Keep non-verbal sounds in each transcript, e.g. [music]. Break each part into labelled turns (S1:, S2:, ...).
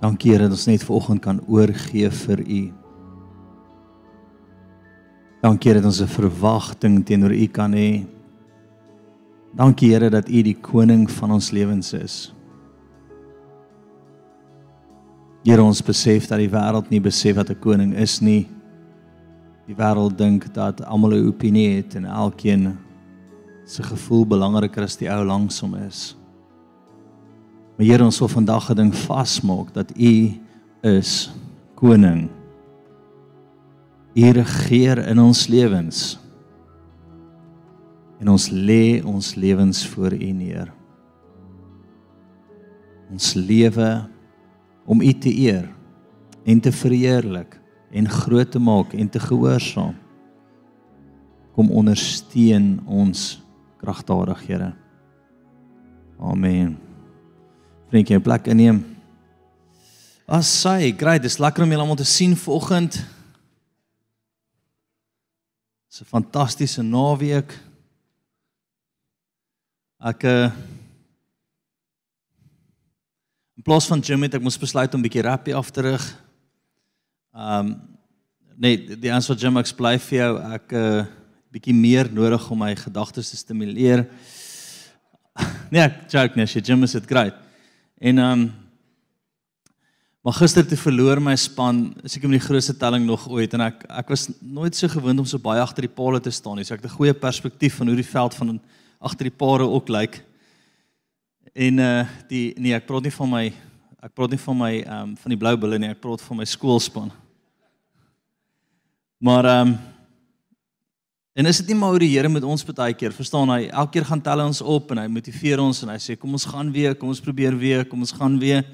S1: Dankie Here dat ons net vanoggend kan oorgee vir U. Dankie dat ons 'n verwagting teenoor U kan hê. Dankie Here dat U die koning van ons lewens is. Here ons besef dat die wêreld nie besef wat 'n koning is nie. Die wêreld dink dat almal 'n opinie het en elkeen se gevoel belangriker as die ou langs hom is. Maar Here ons wil vandag 'n ding vasmaak dat U is koning. U regeer in ons lewens. En ons lê ons lewens voor U neer. Ons lewe om U te eer en te verheerlik en groot te maak en te gehoorsaam. Kom ondersteun ons kragtadig, Here. Amen. Vriendjie, 'n plek inneem. As sy, great, dis lekker om julle almal te sien vanoggend. Dis 'n fantastiese naweek. Ek uh, in plaas van gym het ek mos besluit om 'n bietjie rappie af te rig. Um nee, die answer gym ek bly vir jou ek uh, bietjie meer nodig om my gedagtes te stimuleer. [laughs] Nee, ek joke net, jy gym is dit great. En um maar gister te verloor my span, seker met die grootste telling nog ooit en ek ek was nooit so gewoond om so baie agter die palle te staan nie. So ek het 'n goeie perspektief van hoe die veld van agter die pare ook lyk. En uh die nee, ek praat nie van my ek praat nie van my ehm um, van die blou bulle nie, ek praat van my skoolspan. Maar ehm um, en is dit nie maar hoe die Here met ons baie keer, verstaan hy, elke keer gaan tel ons op en hy motiveer ons en hy sê kom ons gaan weer, kom ons probeer weer, kom ons gaan weer.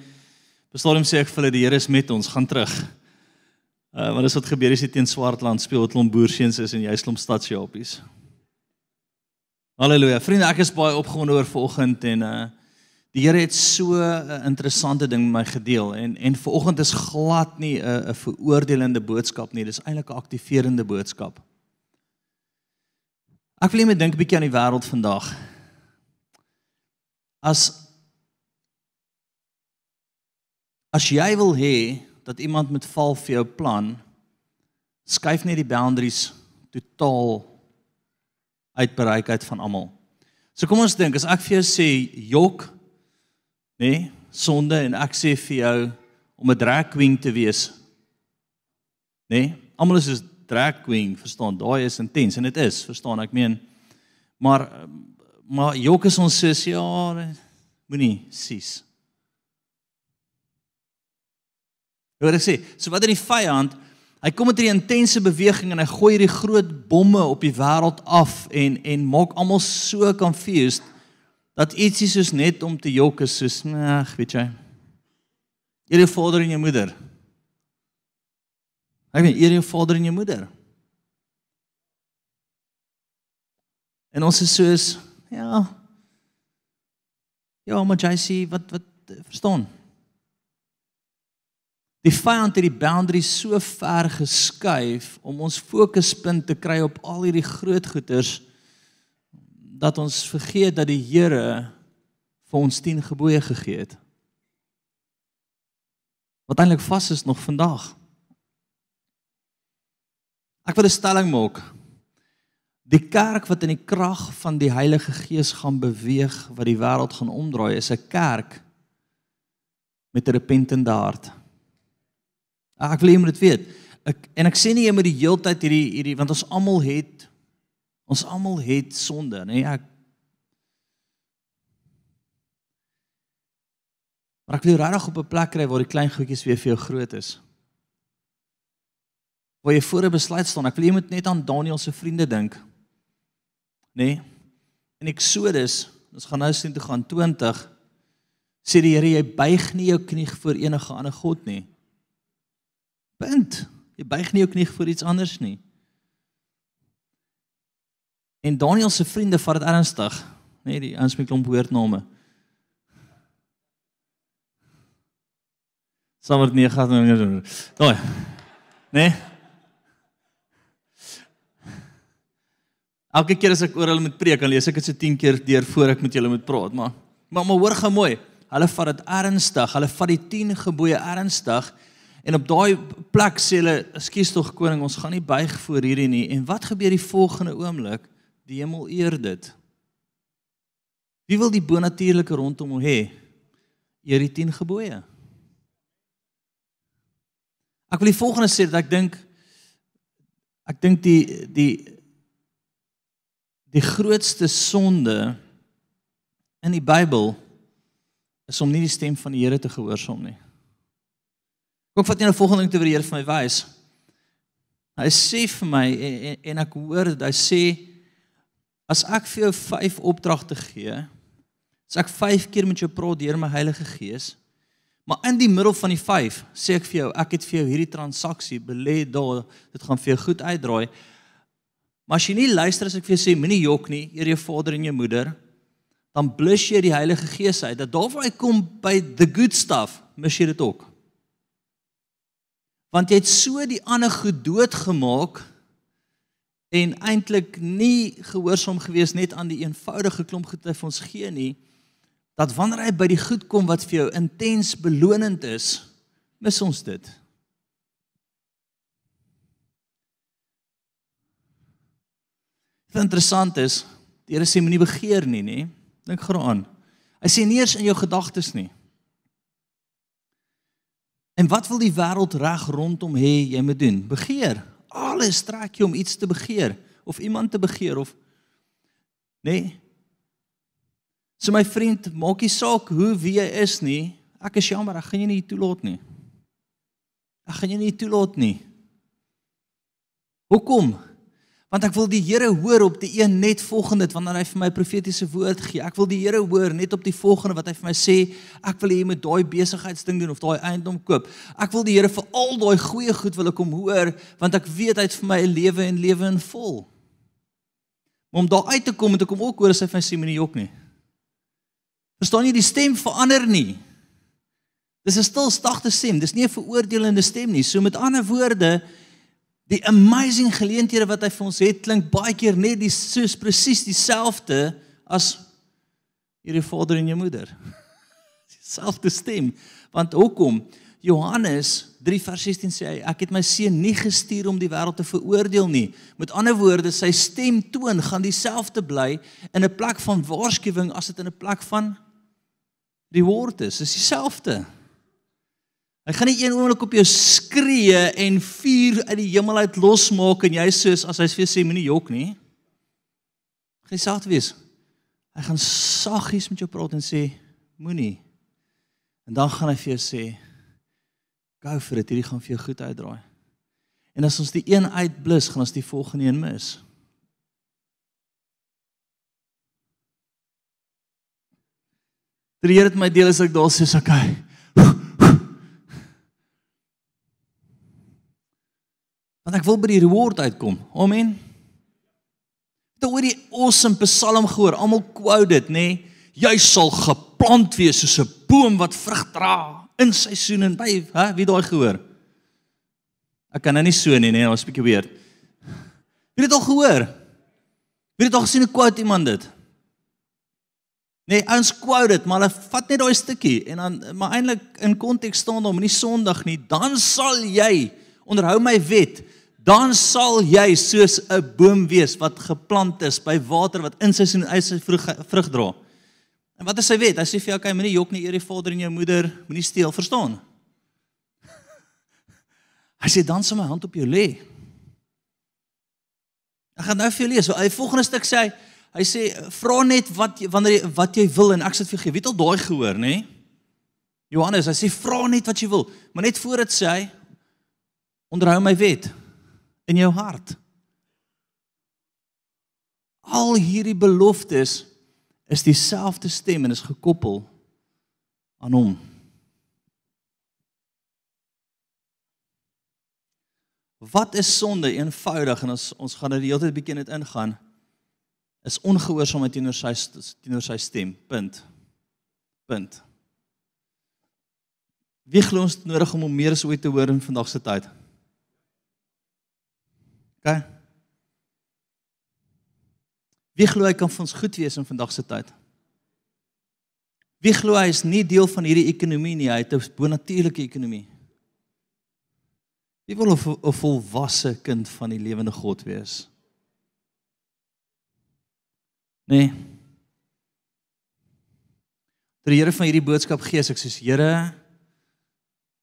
S1: Bestaan hom sê ek vir hulle die Here is met ons, gaan terug. Uh want as wat gebeur is dit teen Swartland speel wat klomp boerseuns is en jy slomp stadsjappies. Halleluja. Vriende, ek is baie opgewonde oor vanoggend en uh die Here het so 'n interessante ding met my gedeel en en vanoggend is glad nie 'n 'n veroordelende boodskap nie, dis eintlik 'n aktiverende boodskap. Ek wil net dink 'n bietjie aan die wêreld vandag. As as jy wil hê dat iemand met val vir jou plan, skuif net die boundaries totaal uit bereikheid van almal. So kom ons dink as ek vir jou sê jok nê nee, sonde en ek sê vir jou om 'n drag queen te wees. Nê? Nee, almal is 'n drag queen, verstaan? Daai is intens en dit is, verstaan? Ek meen maar maar jok is ons sis ja, moenie sies. Hoor ek sê, so wat in die vyand Hy kom met 'n intense beweging en hy gooi hierdie groot bomme op die wêreld af en en maak almal so confused dat ietsie soos net om te jok is soos ag, weet jy. Eer jou vader en jou moeder. Ek weet eer jou vader en jou moeder. En ons is soos ja. Ja, maar jy sê wat wat verstaan? Die vyand het die boundaries so ver geskuif om ons fokuspunt te kry op al hierdie groot goeters dat ons vergeet dat die Here vir ons 10 gebooie gegee het. Wat eintlik vas is nog vandag. Ek wil 'n stelling maak. Die kerk wat in die krag van die Heilige Gees gaan beweeg, wat die wêreld gaan omdraai, is 'n kerk met 'n repentende hart. Ah, ek wil jy moet dit weet. Ek en ek sê nie jy moet die heeltyd hierdie hierdie want ons almal het ons almal het sonde, nê? Ek Maar ek wil regtig op 'n plek kry waar die klein goedjies weer vir jou groot is. Waar jy voor 'n besluit staan. Ek wil jy moet net aan Daniël se vriende dink. Nê? Nee? In Eksodus, ons gaan nou sien toe gaan 20 sê die Here jy buig nie jou knie voor enige ander god nie. Punt. Jy buig nie jou knie voor iets anders nie. En Daniel se vriende vat dit ernstig, nê, nee, die ons met klomp woordname. Sommige nie gaan nou. [laughs] Daai. Nê? Elke keer as ek oor hulle moet preek, dan lees ek dit se 10 keer deur voor ek met julle moet praat, maar maar maar hoor gou mooi. Hulle vat dit ernstig. Hulle vat die 10 gebooie ernstig. En op daai plek sê hulle, "Ekskuus tog koning, ons gaan nie buig voor hierdie nie." En wat gebeur die volgende oomblik? Die hemel eer dit. Wie wil die bonatuurlike rondom hom hê? Eer die 10 gebooie. Ek wil die volgende sê dat ek dink ek dink die die die grootste sonde in die Bybel is om nie die stem van die Here te gehoorsaam nie. Kom vat jy nou volgende ding te weer vir my wys. Hy sê vir my en, en, en ek hoor dit hy sê as ek vir jou 5 opdragte gee, as ek 5 keer met jou praat deur my Heilige Gees, maar in die middel van die 5 sê ek vir jou ek het vir jou hierdie transaksie belê daar, dit gaan vir jou goed uitdraai. Maar as jy nie luister as ek vir jou sê moenie jok nie, eer jou vader en jou moeder, dan blus jy die Heilige Gees uit. Dat daar waar hy kom by the good stuff, mis jy dit ook. Want jy het so die ander goed doodgemaak en eintlik nie gehoorsaam gewees net aan die eenvoudige klomp goed wat ons gee nie, dat wanneer hy by die goed kom wat vir jou intens belonend is, mis ons dit. Wat interessant is, die Here sê moenie begeer nie, nê? Dink gou aan. Hy sê nie eers in jou gedagtes nie. En wat wil die wêreld reg rondom hê jy moet doen? Begeer. Alles trek jou om iets te begeer of iemand te begeer of nee. So my vriend, maak nie saak hoe wie jy is nie. Ek is jammer, ek gaan jou nie toelaat nie. Ek gaan jou nie toelaat nie. Hoekom? Want ek wil die Here hoor op die een net volgende wanneer hy vir my profetiese woord gee. Ek wil die Here hoor net op die volgende wat hy vir my sê, ek wil hê jy moet daai besigheidsding doen of daai eiendom koop. Ek wil die Here vir al daai goeie goed wil ek hom hoor want ek weet hy het vir my 'n lewe en lewe in vol. Maar om daar uit te kom moet ek hom ook hoor as hy vir my sê moenie jok nie. Verstaan jy die stem verander nie? Dis 'n stil sagte stem, dis nie 'n veroordelende stem nie. So met ander woorde, Die amazing geleenthede wat hy vir ons het klink baie keer net die soos presies dieselfde as hierdie vader en jou moeder. [laughs] Dieselfde stem. Want hoekom? Johannes 3 vers 16 sê hy ek het my seun nie gestuur om die wêreld te veroordeel nie. Met ander woorde, sy stem toon gaan dieselfde bly in 'n plek van waarskuwing as dit in 'n plek van reward is. Dis dieselfde. Hy gaan nie een oomblik op jou skree en vuur uit die hemel uit losmaak en jy soos as hy vir sê moenie jok nie. Hy sê wees. Hy gaan saggies met jou praat en sê moenie. En dan gaan hy vir jou sê go for it, hierdie gaan vir jou goed uitdraai. En as ons die een uitblus, gaan ons die volgende een mis. Die Here het my deel as ek daar sê, okay. Want ek wil by die reward uitkom. Amen. Het oor die awesome Psalm gehoor. Almal quote dit, nê? Nee? Jy sal geplant wees soos 'n boom wat vrug dra in seisoen en by, hè, wie daai gehoor? Ek kan nou nie so nie, nê, nee, ons 'n bietjie weer. Wie het dit al gehoor? Wie het al gesien 'n quote iemand dit? Nee, ons quote dit, maar hulle vat net daai stukkie en dan maar eintlik in konteks staan hom nie Sondag nie, dan sal jy onderhou my wet dan sal jy soos 'n boom wees wat geplant is by water wat in seisoen uit sy vrug, dra. En wat is sy wet? Hy sê vir jou, okay, moenie jok nie eer die vader en jou moeder, moenie steel, verstaan? [laughs] Hy sê dan sal my hand op jou lê. Ek gaan nou vir jou lees. Hy volgende stuk sê hy, hy sê vra net wat wanneer jy wat jy wil en ek sal vir jou gee. Wie het al daai gehoor, nê? Johannes, hy sê vra net wat jy wil, maar net voor dit sê hy onderhou my wet in jou hart. Al hierdie beloftes is dieselfde stem en is gekoppel aan hom. Wat is sonde eenvoudig en ons ons gaan nou die hele tyd bietjie net ingaan is ongehoorsaamheid teenoor sy teenoor sy stem. Punt. Punt. Wie glo ons nodig om hom meer as ooit te hoor in vandag se tyd? OK. Wie glo hy kan vir ons goed wees in vandag se tyd? Wie glo hy is nie deel van hierdie ekonomie nie, hy het 'n bonatuurlike ekonomie. Wie wil 'n volwasse kind van die lewende God wees? Nee. Ter Here van hierdie boodskap gee, ek sê Here,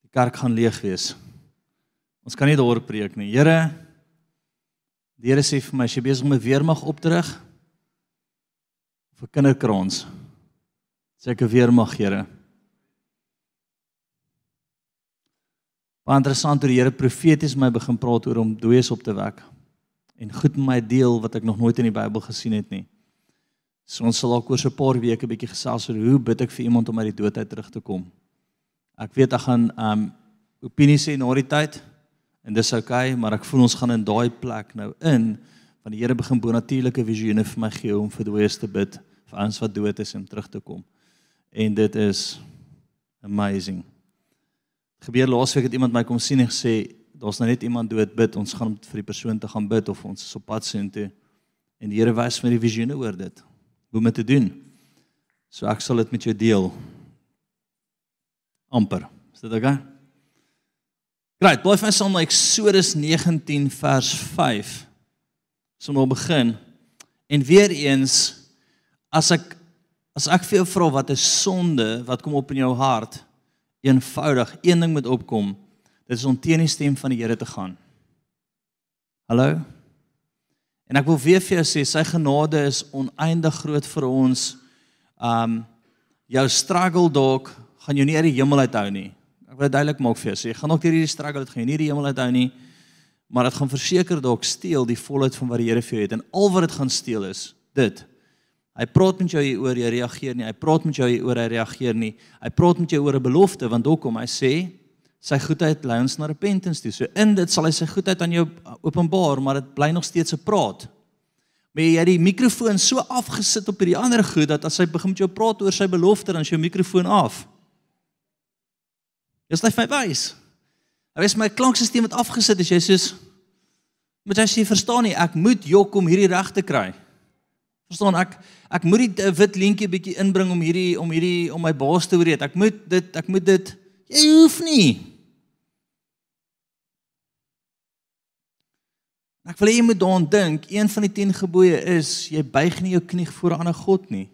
S1: die kerk gaan leeg wees. Ons kan nie daarop preek nie. Here, die Here sê vir my, as jy besig om 'n weermag op te rig vir kinderkrans, sê ek 'n weermag, Here. Baie interessant hoe die Here profeties my begin praat oor om dooies op te wek en goed met my deel wat ek nog nooit in die Bybel gesien het nie. So ons sal ook oor so 'n paar weke 'n bietjie gesels oor hoe bid ek vir iemand om uit die dood uit terug te kom. Ek weet ek gaan um opinie sê na die tyd en dis oukei, okay, maar ek voel ons gaan in daai plek nou in van die Here begin bonatuurlike visioene vir my gee om vir dooies te bid, vir ouens wat dood is om terug te kom. En dit is amazing. Gebeur laasweek het iemand my kom sien en gesê daar's nou net iemand dood bid. Ons gaan vir die persoon te gaan bid of ons is op pad soontoe. En die Here wys my die visioene oor dit hoe om dit te doen. So ek sal dit met jou deel. Amper. Is dit okay Right, bly vir ons like Eksodus 19 vers 5. So nou begin. En weer eens as ek as ek vir jou vra wat is sonde wat kom op in jou hart? eenvoudig een ding moet opkom. Dit is om teen die stem van die Here te gaan. Hallo. En ek wil weer vir jou sê sy genade is oneindig groot vir ons. Um jou struggle dalk gaan jou nie uit die hemel uithou nie. Ek wil duidelik maak vir jou sê, jy gaan ook hierdie struggle, dit gaan jou nie die hemel uithou nie. Maar dit gaan verseker dalk steel die volheid van wat die Here vir jou het en al wat dit gaan steel is dit Hy praat met jou oor jy reageer nie. Hy praat met jou oor hy reageer nie. Hy praat met jou oor 'n belofte want hoekom hy sê sy goedheid lei ons na repentance toe. So in dit sal hy sy goedheid aan jou openbaar, maar dit bly nog steeds 'n praat. Maar jy het die mikrofoon so afgesit op hierdie ander goed dat as hy begin met jou praat oor sy belofte dan is jou mikrofoon af. Dis net my wys. Hy wys my klankstelsel het afgesit as jy soos moet jy sê verstaan nie ek moet jok om hierdie reg te kry. Verstaan ek ek moet die wit lintjie bietjie inbring om hierdie om hierdie om my baas te weet. Ek moet dit ek moet dit jy hoef nie. Ek wil hê jy moet daaraan dink, een van die 10 gebooie is jy buig nie jou knie voor 'n ander god nie.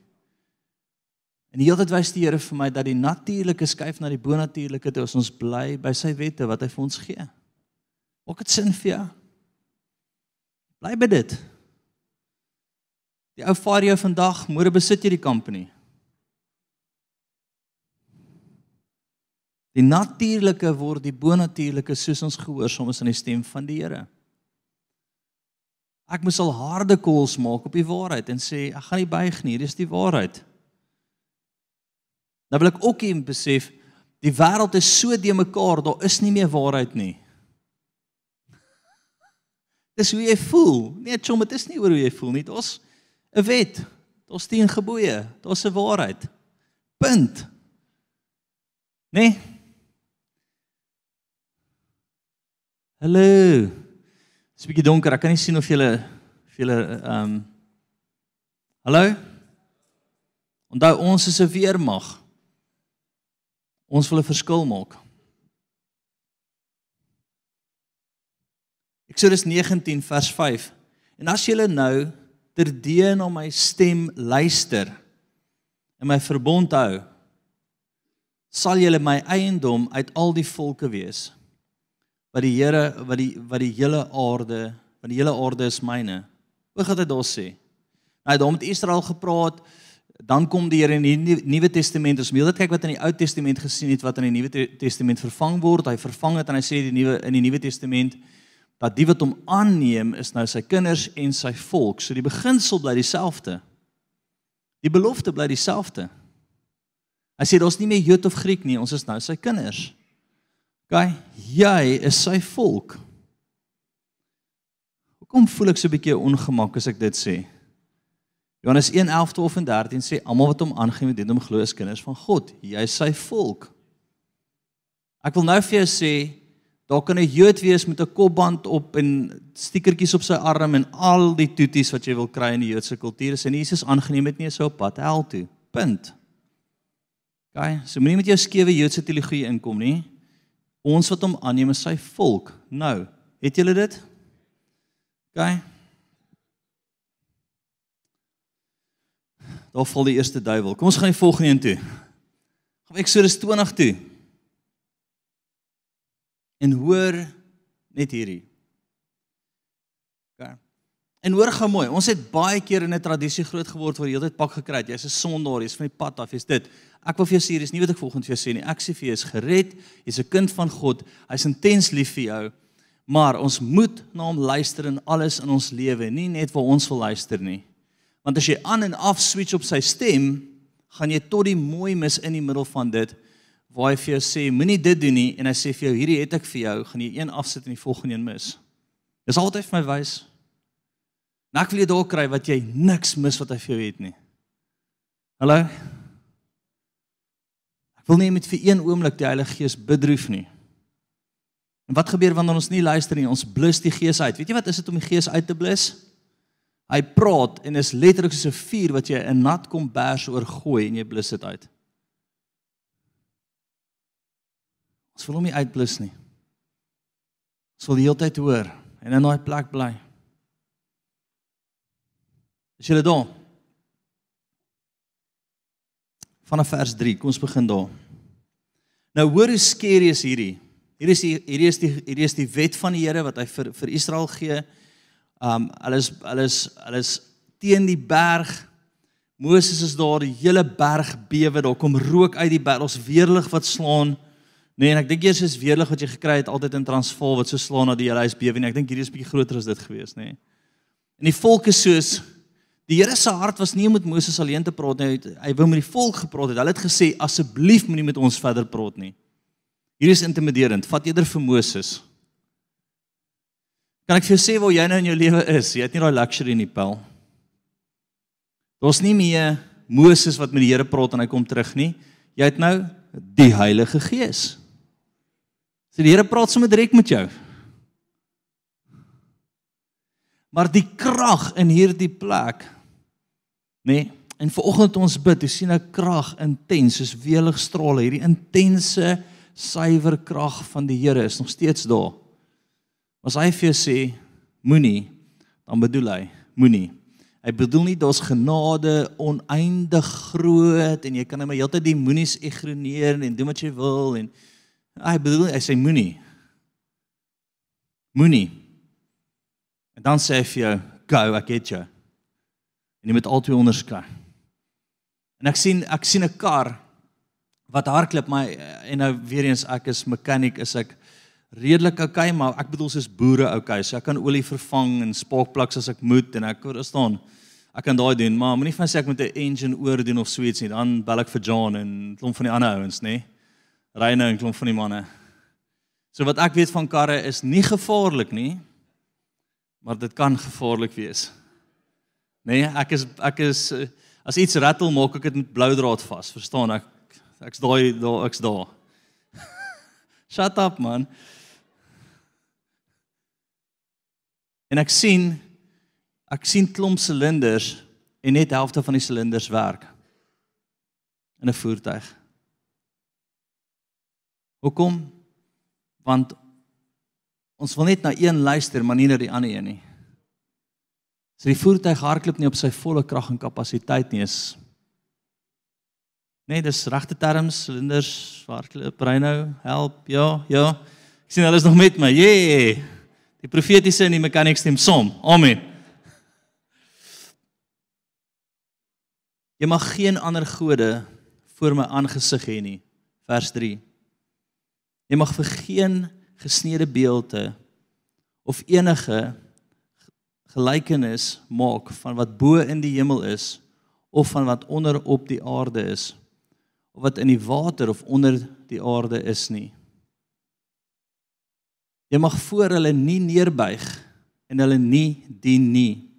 S1: En heeltyd wys die Here vir my dat die natuurlike skuif na die bonatuurlike toe ons bly by sy wette wat hy vir ons gee. Maak dit sin vir jou? Bly by dit. Die ou jou vandag, môre besit jy die company. Die natuurlike word die bonatuurlike soos ons gehoorsaam is aan die stem van die Here. Ek moet al harde koels maak op die waarheid en sê ek gaan nie buig nie, dis die waarheid. Nou wil ek ook hier besef die wêreld is so de mekaar, daar is nie meer waarheid nie. [laughs] Dis hoe jy voel. Nee, chom, dit is nie oor hoe jy voel nie. Is 'n wet. Daar's 10 gebooie. Daar's 'n waarheid. Punt. Nee. Hallo. Dit's 'n bietjie donker. Ek kan nie sien of julle of julle ehm um, Hallo? Onthou ons is 'n weermag. Ons wil 'n verskil maak. Eksodus 19 vers 5. En as julle nou terdee na my stem luister en my verbond hou sal julle my eiendom uit al die volke wees wat die Here wat die wat die hele aarde want die hele aarde is myne hoe gaan dit daar sê nou daar met Israel gepraat dan kom die Here in die Nuwe Testament ons moet kyk wat in die Ou Testament gesien het wat in die Nuwe Testament vervang word hy vervang dit en hy sê die nuwe in die Nuwe Testament dat die wat hom aanneem is nou sy kinders en sy volk. So die beginsel bly dieselfde. Die belofte bly dieselfde. Hy sê daar's nie meer Jood of Griek nie, ons is nou sy kinders. OK, jy is sy volk. Hoekom voel ek so 'n bietjie ongemak as ek dit sê? Johannes 1:11 tot 13 sê almal wat hom aangeneem het, het hom glo as kinders van God. Jy is sy volk. Ek wil nou vir jou sê Daar kan 'n Jood wees met 'n kopband op en stiekertjies op sy arm en al die toeties wat jy wil kry in die Joodse kultuur. Is en Jesus aangeneem het nie so op pad hel toe. Punt. OK, so moenie met jou skewe Joodse teologie inkom nie. Ons wat hom aanneem is sy volk. Nou, het julle dit? OK. Daar val die eerste duiwel. Kom ons gaan die volgende een toe. Gaan Eksodus 20 toe. En hoor net hierdie. OK. En hoor gou mooi, ons het baie keer in 'n tradisie groot geword waar jy heeltyd pak gekry het. Jy's 'n sondaar, jy's van die pad af, jy's dit. Ek wil vir jou sê, hier is nie wat ek volgens vir jou sê nie. Ek sê vir jou, jy's gered, jy's 'n kind van God. Hy's intens lief vir jou. Maar ons moet na hom luister in alles in ons lewe, nie net waar ons wil luister nie. Want as jy aan en af switch op sy stem, gaan jy tot die mooi mis in die middel van dit waar hy vir jou sê moenie dit doen nie en hy sê vir jou hierdie het ek vir jou, gaan jy een afsit en die volgende een mis. Dis altyd vir my wys. Nou ek wil jy daar kry wat jy niks mis wat hy vir jou het nie. Hallo. Ek wil nie met vir een oomblik die Heilige Gees bedroef nie. En wat gebeur wanneer ons nie luister nie? Ons blus die Gees uit. Weet jy wat is dit om die Gees uit te blus? Hy praat en is letterlik soos 'n vuur wat jy 'n nat kombers oorgooi en jy blus dit uit. Ons wil hom nie uitblus nie. Ons wil die hele tyd hoor en in daai plek bly. Is julle daar? Vanaf vers 3, kom ons begin daar. Nou hoor hoe skerry is hierdie. Hier is die hierdie is die hierdie is die wet van die Here wat hy vir vir Israel gee. Um hulle is hulle is hulle is teen die berg. Moses is daar, die hele berg bewe, daar kom rook uit die berg, ons weerlig wat slaan. Nee, en ek dink eers is weerlig wat jy gekry het altyd in Transvaal wat so slaan na die hele huis bewe nie. Ek dink hierdie is bietjie groter as dit gewees, nê. Nee. En die volk is soos die Here se hart was nie om met Moses alleen te praat nie. Hy wou met die volk gepraat het. Hulle het gesê asseblief moenie met ons verder praat nie. Hierdie is intimiderend. Vat eerder vir Moses. Kan ek vir jou sê waar jy nou in jou lewe is? Jy het nie daai luxury nie, Paul. Daar's nie meer Moses wat met die Here praat en hy kom terug nie. Jy het nou die Heilige Gees. So die Here praat sommer direk met jou. Maar die krag in hierdie plek, nê? Nee, en vanoggend ons bid, jy sien 'n krag intens soos weligstrale, hierdie intense suiwer krag van die Here is nog steeds daar. As hy vir jou sê moenie, dan bedoel hy moenie. Hy bedoel nie daar's genade oneindig groot en jy kan net maar heeltyd die moenies ignoreer en doen wat jy wil en hy bedoel hy sê moenie. Moenie. En dan sê hy vir jou, "Go, ek het jou." En jy moet altyd onderskei. En ek sien ek sien 'n kar wat hardloop maar en nou weer eens ek is mechanic is ek redelik okay, maar ek bedoel soos boere okay. So ek kan olie vervang en spaakplaks as ek moet en ek verstaan. Ek kan daai doen, maar moenie van sê ek moet 'n engine oor doen of so iets nie. Dan bel ek vir John en klomp van die ander ouens, nê. Reine en klomp van die manne. So wat ek weet van karre is nie gevaarlik nie, maar dit kan gevaarlik wees. Nee, ek is ek is as iets rattle maak ek dit met blou draad vas, verstaan ek? Ek's daai daar ek's daar. [laughs] Shut up man. En ek sien ek sien klomp silinders en net helfte van die silinders werk in 'n voertuig. Hoekom? Want ons wil net na een luister, maar nie na die ander een nie. As die voertuig hardloop nie op sy volle krag en kapasiteit nie, is Nee, dis regte terms, silinders, hardloop, Reino, help, ja, ja. Ek sien hulle is nog met my. Yeah. Die profetiese en die mechanics stem saam. Amen. Jy mag geen ander gode voor my aangesig hê nie. Vers 3. Jy mag vir geen gesneede beelde of enige gelykenis maak van wat bo in die hemel is of van wat onder op die aarde is of wat in die water of onder die aarde is nie. Jy mag voor hulle nie neerbuig en hulle nie dien nie.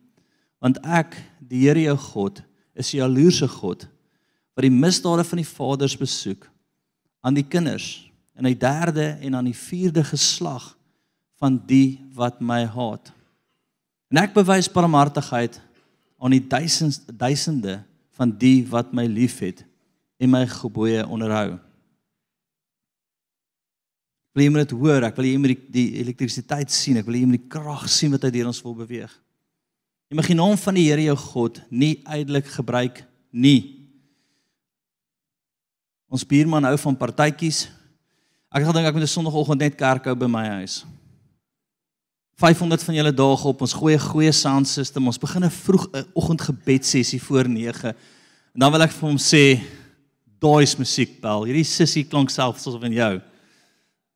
S1: Want ek, die Here jou God, is 'n jaloerse God wat die misdade van die vaders besoek aan die kinders en hy derde en aan die vierde geslag van die wat my haat. En ek bewys barmhartigheid aan die duisende duisende van die wat my liefhet en my gebooie onderhou. Wil jy dit hoor? Ek wil jy moet die, die elektrisiteit sien. Ek wil jy moet die krag sien wat uit deur ons wil beweeg. Jy mag die naam van die Here jou God nie uitelik gebruik nie. Ons buurman hou van partytjies. Ek het gedink ek moet 'n Sondagoggend net kerk hou by my huis. 500 van julle dae op ons goeie goeie sound system. Ons begin 'n vroeg oggendgebed sessie voor 9. En dan wil ek vir hom sê daai is musiekbel. Hierdie sissie klink self soos van jou.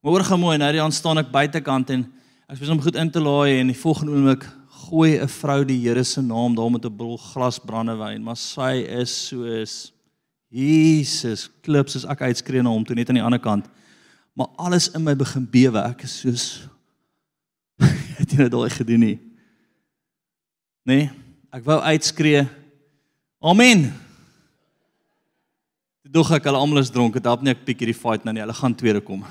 S1: Maar hoor gou mooi, nou dan staan ek buitekant en ek spesiaal om goed in te laai en die volgende oomblik gooi 'n vrou die Here se naam daar met 'n bottel glas brandewyn, maar sy is soos Jesus, klip soos ek uitskree na hom toe net aan die ander kant. Maar alles in my begin bewe. Ek is soos [laughs] het jy nou daai gedoen nie? Nee, ek wou uitskree. Amen. Toe dog ek hulle almal is dronk, dit help nie ek piek hierdie fight nou nie. Hulle gaan tweede kom.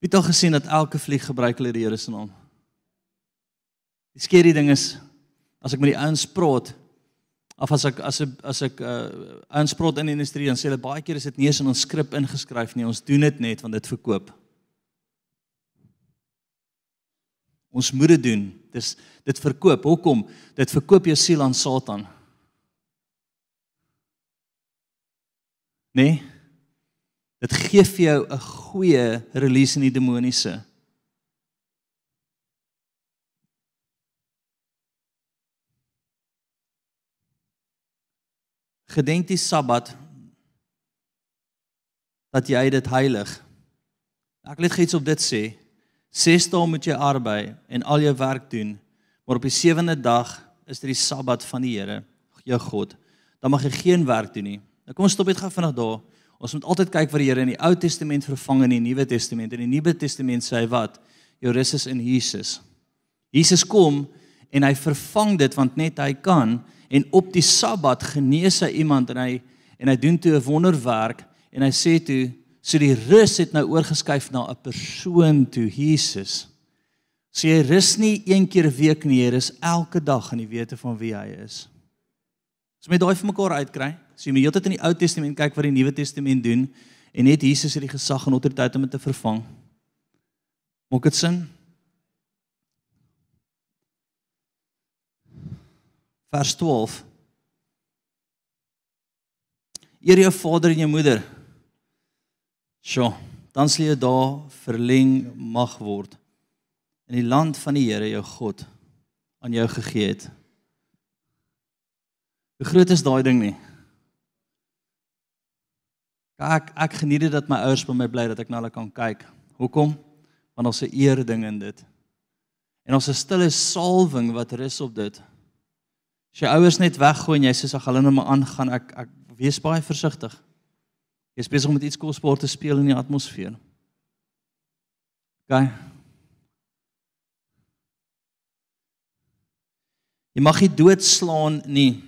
S1: Wie het al gesien dat elke vlieg gebruik hulle die Here se naam? Die skerry ding is as ek met die ouens praat of as ek as ek as ek uh ouens praat in die industrie dan sê hulle baie keer is dit nie eens in ons skrip ingeskryf nie. Ons doen dit net want dit verkoop. Ons moet dit doen. Dis dit verkoop. Hoekom? Dit verkoop jou siel aan Satan. Nee. Dit gee vir jou 'n goeie release in die demoniese. Gedenk die Sabbat dat jy dit heilig. Ek wil net iets op dit sê. Ses dae moet jy arbei en al jou werk doen, maar op die sewende dag is dit die Sabbat van die Here, jou God. Dan mag jy geen werk doen nie. Nou kom ons stop net gou vinnig daar. Ons moet altyd kyk wat die Here in die Ou Testament vervang in die Nuwe Testament. In die Nuwe Testament sê hy wat? Jou rus is in Jesus. Jesus kom en hy vervang dit want net hy kan en op die Sabbat genees hy iemand en hy en hy doen toe 'n wonderwerk en hy sê toe so die rus het nou oorgeskuif na 'n persoon toe Jesus. So jy rus nie een keer 'n week nie, jy rus elke dag in die wete van wie hy is. So met daai vir mekaar uitkry. So jy moet heeltyd in die Ou Testament kyk wat die Nuwe Testament doen en net Jesus het die gesag en autoriteit om dit te vervang. Maak dit sin? Vers 12. Eer jou vader en jou moeder. Sjoe, dan sal jy daar verleng mag word in die land van die Here jou God aan jou gegee het. Hoe groot is daai ding nie? Ek ek geniet dit dat my ouers by my bly dat ek na hulle kan kyk. Hoekom? Want ons 'n eer ding in dit. En ons 'n stille salwing wat rus op dit. As jy ouers net weggooi en jy sê ag hulle nou maar aangaan, ek ek wees baie versigtig. Jy's besig om met iets kosbaar te speel in die atmosfeer. OK. Jy mag nie doodslaan nie.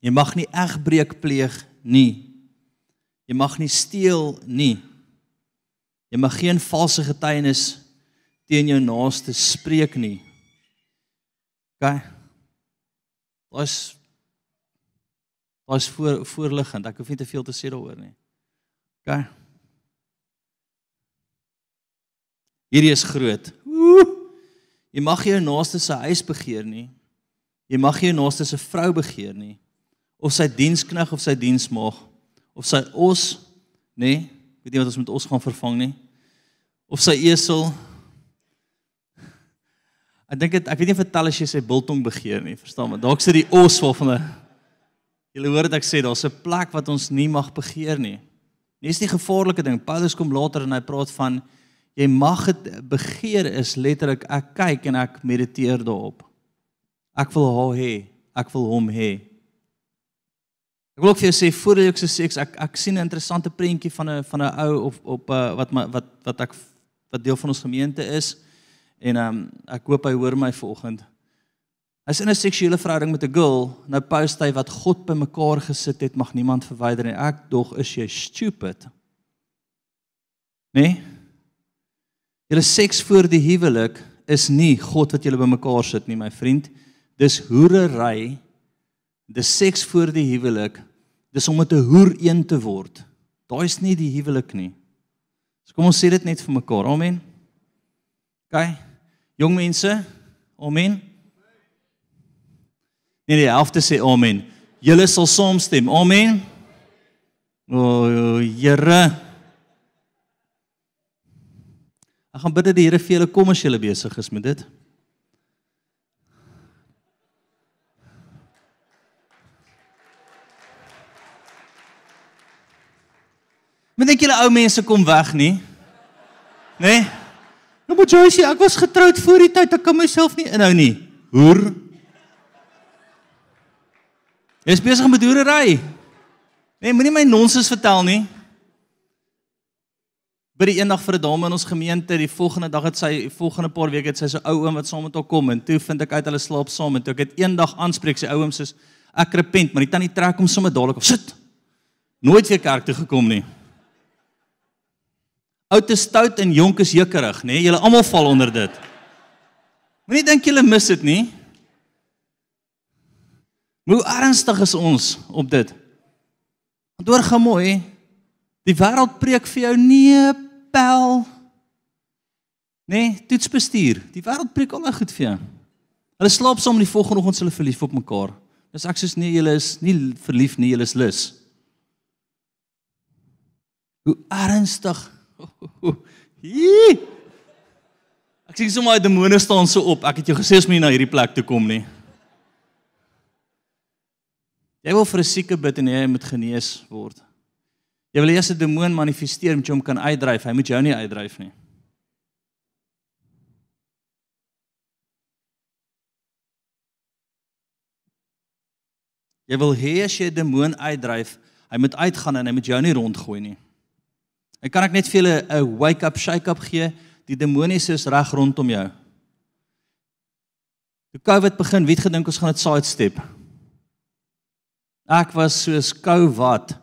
S1: Jy mag nie egbreek pleeg nie. Jy mag nie steel nie. Jy mag geen valse getuienis teen jou naaste spreek nie. OK. Daar's daar's voor voorliggend. Ek hoef nie te veel te sê daaroor nie. OK. Hierdie is groot. Jy mag jou naaste se huis begeer nie. Jy mag jou naaste se vrou begeer nie of sy dienskneg of sy diensmaag of sy os, nê? Nee, weet nie wat ons met os gaan vervang nie. Of sy esel. Ek dink dit ek weet nie vertel as jy sy biltong begeer nie, verstaan maar. Dalk sit die os waarvan 'n Julle hoor dit ek sê daar's 'n plek wat ons nie mag begeer nie. Nie gevaarlike ding. Paulus kom later en hy praat van jy mag dit begeer is letterlik ek kyk en ek mediteer daarop. Ek wil haar hê. Ek wil hom hê. Ek wil ook vir jou sê voordat ek so seks ek ek sien 'n interessante prentjie van 'n van 'n ou op op uh, wat my wat wat ek wat deel van ons gemeente is en ehm um, ek hoop hy hoor my vanoggend. Hy's in 'n seksuele verhouding met 'n girl. Nou post hy wat God bymekaar gesit het, mag niemand verwyder nie. Ek dog is jy stupid. Nee? Julle seks voor die huwelik is nie God wat julle bymekaar sit nie, my vriend. Dis hoerery. Dis seks voor die huwelik. Dis om met 'n hoer een te word. Daai is nie die huwelik nie. So kom ons sê dit net vir mekaar. Amen. OK. Jong mense. Amen. Nee, die helfte sê amen. Julle sal saamstem. Amen. O, oh, Here. Ek gaan bid dat die Here vir julle kom as julle besig is met dit. Moet ek julle ou mense kom weg nie? Né? Nee? Nou moet jy sê ek was getroud voor die tyd, ek kan myself nie inhou nie. Hoer. Jy is besig met hoerery. Nee, moenie my nonsens vertel nie by die eendag vir 'n dame in ons gemeente, die volgende dag het sy volgende paar weke het sy so ou oom wat saam met haar kom en toe vind ek uit hulle slaap saam en toe ek het eendag aanspreek sy ou oom sê ek repent, maar die tannie trek hom sommer dadelik op. Sit. Nooit weer kerk toe gekom nie. Oud is stout en jonk is jukkerig, nê? Nee? Julle almal val onder dit. Moenie dink julle mis dit nie. Hoe ernstig is ons op dit? Want hoor gou mooi, die wêreld preek vir jou nee pel. Nee, toetsbestuur. Die wêreld preek al goed vir jou. Hulle slaap saam die volgende oggend hulle verlief op mekaar. Dis ek sê nee, julle is nie verlief nie, julle is lus. Hoe ernstig. Hier. Ek sien sommer die demone staan so op. Ek het jou gesê as jy na hierdie plek toe kom nie. Jy wil vir 'n sieke bid en jy moet genees word. Jy wil eers 'n demoon manifesteer met jy hom kan uitdryf. Hy moet jou nie uitdryf nie. Jy wil hê as jy 'n demoon uitdryf, hy moet uitgaan en hy moet jou nie rondgooi nie. Ek kan ek net vir julle 'n wake up shake up gee. Die demoniese is reg rondom jou. Toe COVID begin, wie het gedink ons gaan dit sidestep? Ek was soos kou wat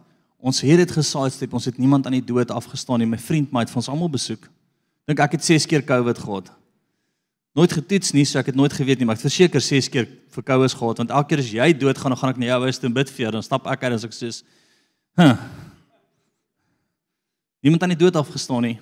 S1: Ons het dit gesaai step, ons het niemand aan die dood afgestaan nie. My vriend maat van ons almal besoek. Dink ek het 6 keer COVID gehad. Nooit getoets nie, so ek het nooit geweet nie, maar ek verseker 6 keer vir COVID gehad want elke keer as jy dood gaan, dan gaan ek na jou huis toe bid vir jou, dan stap ek uit en ek sê, "Huh." Niemand aan die dood afgestaan nie.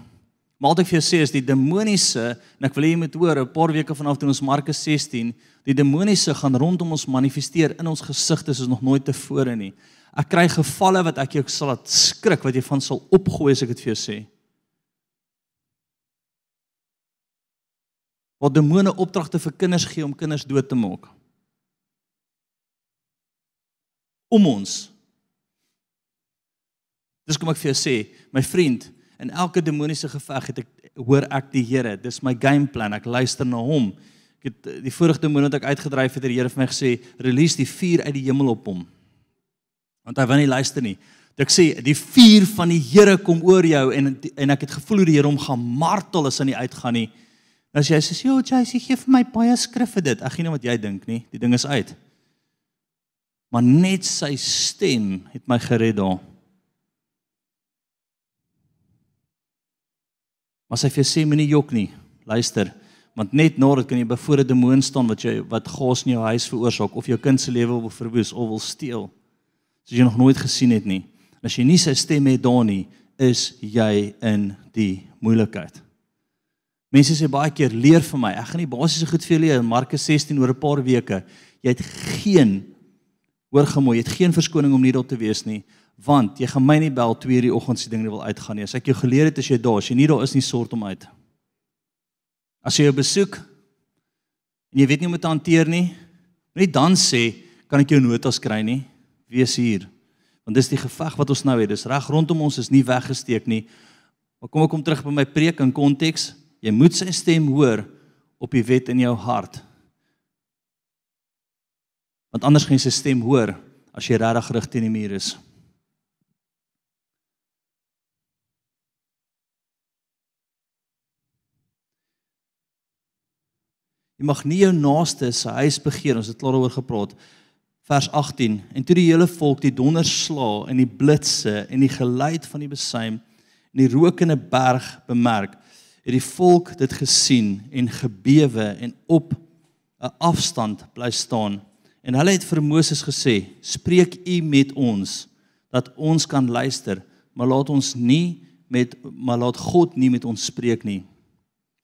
S1: Maar wat ek vir jou sê is die demoniese en ek wil hê jy moet hoor 'n paar weke vanaf toe ons Markus 16, die demoniese gaan rondom ons manifesteer in ons gesigte soos nog nooit tevore nie. Ek kry gevalle wat ek jou sal laat skrik wat jy van sal opgooi as ek dit vir jou sê. Wat demone opdragte vir kinders gee om kinders dood te maak. Om ons. Dis kom ek vir jou sê, my vriend, in elke demoniese geveg het ek hoor ek die Here. Dis my game plan. Ek luister na hom. Ek het die vorige demoon wat ek uitgedryf het, het die Here vir my gesê, "Release die vuur uit die hemel op hom." want hy wil nie luister nie. Ek sê die vuur van die Here kom oor jou en en ek het gevoel hoe die Here hom gaan martel as hy nie uitgaan nie. As jy sê, "Jo, jy sê gee vir my baie skrif vir dit." Ek gee nie wat jy dink nie. Die ding is uit. Maar net sy stem het my gered daar. Maar sy sê moenie jok nie. Luister, want net nadat kan jy voor 'n demoon staan wat jy wat gas in jou huis veroorsaak of jou kind se lewe wil verwoes of wil steel soos jy nog nooit gesien het nie. As jy nie sy stem het daar nie, is jy in die moeilikheid. Mense sê baie keer leer vir my. Ek gaan nie basiese goed vir julle in Markus 16 oor 'n paar weke. Jy het geen hoor gemooi, jy het geen verskoning om nie daar te wees nie, want jy gaan my nie bel 2:00 die oggend se ding nie wil uitgaan nie. As ek jou geleer het as jy daar, as jy nie daar is nie, sort hom uit. As jy jou besoek en jy weet nie hoe om te hanteer nie, moenie dan sê kan ek jou notas kry nie wees hier. Want dis die geveg wat ons nou het. Dis reg rondom ons is nie weggesteek nie. Maar kom ek kom terug by my preek in konteks. Jy moet sy stem hoor op die wet in jou hart. Want anders gaan jy sy stem hoor as jy regtig gerig teen die muur is. Jy mag nie jou naaste se huis begeer, ons het klaar daaroor gepraat vers 18 en toe die hele volk die donderslaa en die blitse en die geluid van die besuim en die rokende berg bemerk het die volk dit gesien en gebewe en op 'n afstand bly staan. En hulle het vir Moses gesê: "Spreek U met ons dat ons kan luister, maar laat ons nie met maar laat God nie met ons spreek nie.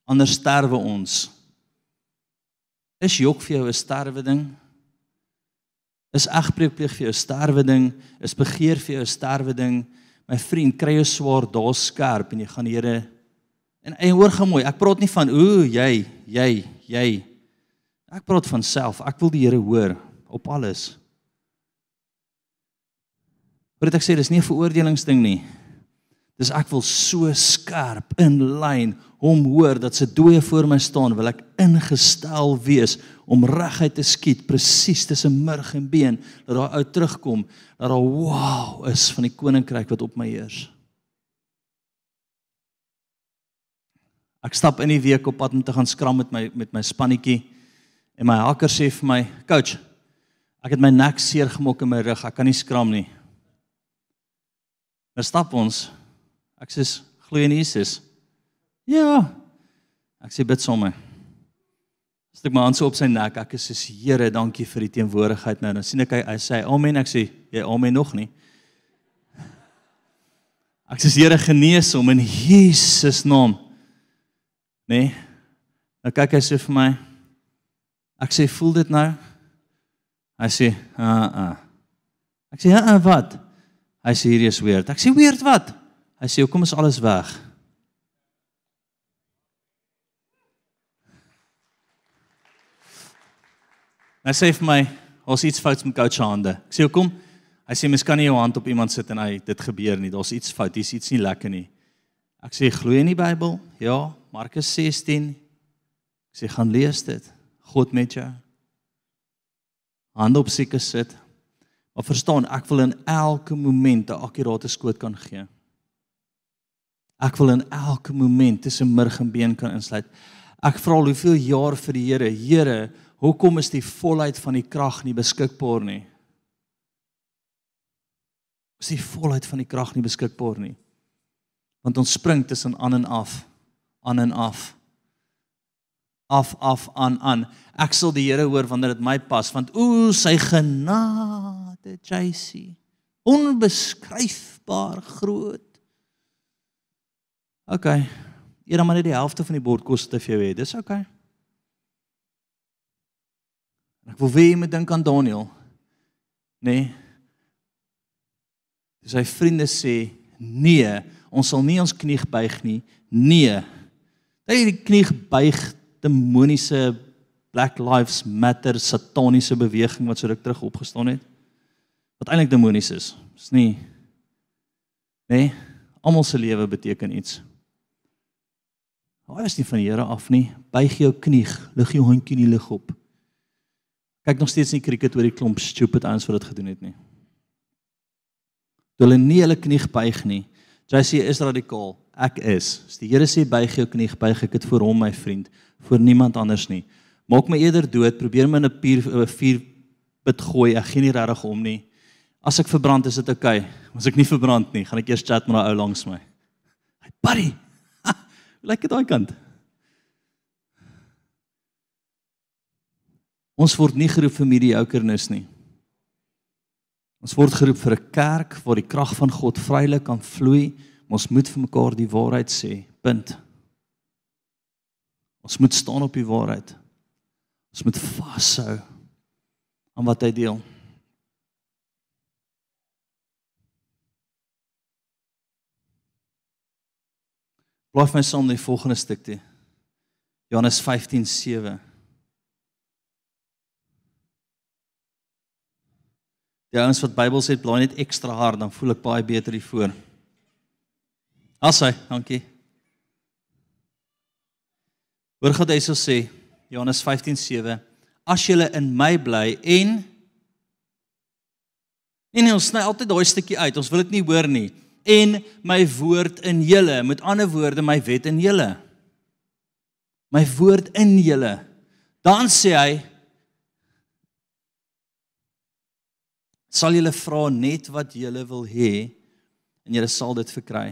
S1: Anders sterwe ons." Is jok vir jou 'n sterwe ding? Is egbreek pleeg vir jou 'n sterwe ding? Is begeer vir jou 'n sterwe ding? My vriend, kry jou swaar daar skerp en jy gaan die Here en en hoor gou mooi, ek praat nie van ooh jy, jy, jy. Ek praat van self. Ek wil die Here hoor op alles. Wat ek sê, dis nie 'n veroordelingsding nie. Dis ek wil so skerp in lyn hom hoor dat sy dooie voor my staan, wil ek ingestel wees om reguit te skiet presies tussen murg en been dat daar ou terugkom dat daar wow is van die koninkryk wat op my heers. Ek stap in die week op pad om te gaan skram met my met my spannetjie en my hakker sê vir my, "Coach, Ek het my nek seer gemaak in my rug. Ek kan nie skram nie. Nou stap ons. Ek sê glo in Jesus. Ja. Ek sê bid sommer. Stuk my hand so op sy nek. Ek sê Here, dankie vir die teenwoordigheid nou. Dan sien ek hy, hy sê amen. Ek sê jy amen nog nie. Ek sê Here genees hom in Jesus naam. Nee. Nou kyk hy sê vir my. Ek sê voel dit nou? Hy sê, "Uh uh." Ek sê, "Uh uh wat?" Hy sê, "Hierdie is weird." Ek sê, "Weird wat?" Hy sê, "Hoekom is alles weg?" Hy sê vir my, "Ons iets fout met coach hande." Ek sê, "Hoekom?" Hy sê, "Mens kan nie jou hand op iemand sit en hy dit gebeur nie. Daar's iets fout. Dis iets nie lekker nie." Ek sê, "Glo jy in die Bybel?" Ja, Markus 16. Ek sê, "Gaan lees dit. God met jou." hande op seker sit. Maar verstaan, ek wil in elke oomblik 'n akkurate skoot kan gee. Ek wil in elke oomblik tussen murg en been kan insluit. Ek vra al hoeveel jaar vir die Here, Here, hoekom is die volheid van die krag nie beskikbaar nie? Is die volheid van die krag nie beskikbaar nie? Want ons spring tussen aan en af, aan en af af af aan aan. Ek sal die Here hoor wanneer dit my pas want o sy genade JC onbeskryfbaar groot. OK. Eer maar net die helfte van die bordkoste vir jou hê. Dis OK. Ek wil weer met dink aan Daniel. Nee. Dis sy vriende sê nee, ons sal nie ons knie buig nie. Nee. Hy die knie buig demoniese Black Lives Matter sataniese beweging wat so ruk terug opgestaan het. Wat eintlik demonies is. Dis nie nee, almal se lewe beteken iets. Hy is nie van die Here af nie. Buig jou knie, lig jou handjie in die lug op. Kyk nog steeds nie cricket oor die klomp stupid ouens wat dit gedoen het nie. Hulle nie hulle knie buig nie. Jy sê is radikaal. Ek is. As die Here sê buig jou knie, buig ek dit vir hom, my vriend vir niemand anders nie. Maak my eerder dood, probeer my in 'n vuur 'n vuur put gooi. Ek gee nie regtig om nie. As ek verbrand is dit oukei. Okay. As ek nie verbrand nie, gaan ek eers chat met daai ou langs my. Hey buddy. Like dit daai kant. Ons word nie geroep vir mediokernis nie. Ons word geroep vir 'n kerk waar die krag van God vrylik kan vloei. Ons moet vir mekaar die waarheid sê. Punt. Ons moet staan op die waarheid. Ons moet vashou aan wat hy deel. Blaas my saam die volgende stuk toe. Johannes 15:7. Ja, ons wat Bybel sê, blaai net ekstra hard dan voel ek baie beter hiervoor. Asai, dankie. Hoor God hy sê Johannes 15:7 As julle in my bly en Nee nee, ons sny altyd daai stukkie uit. Ons wil dit nie hoor nie. En my woord in julle, met ander woorde my wet in julle. My woord in julle. Dan sê hy sal julle vra net wat julle wil hê en julle sal dit verkry.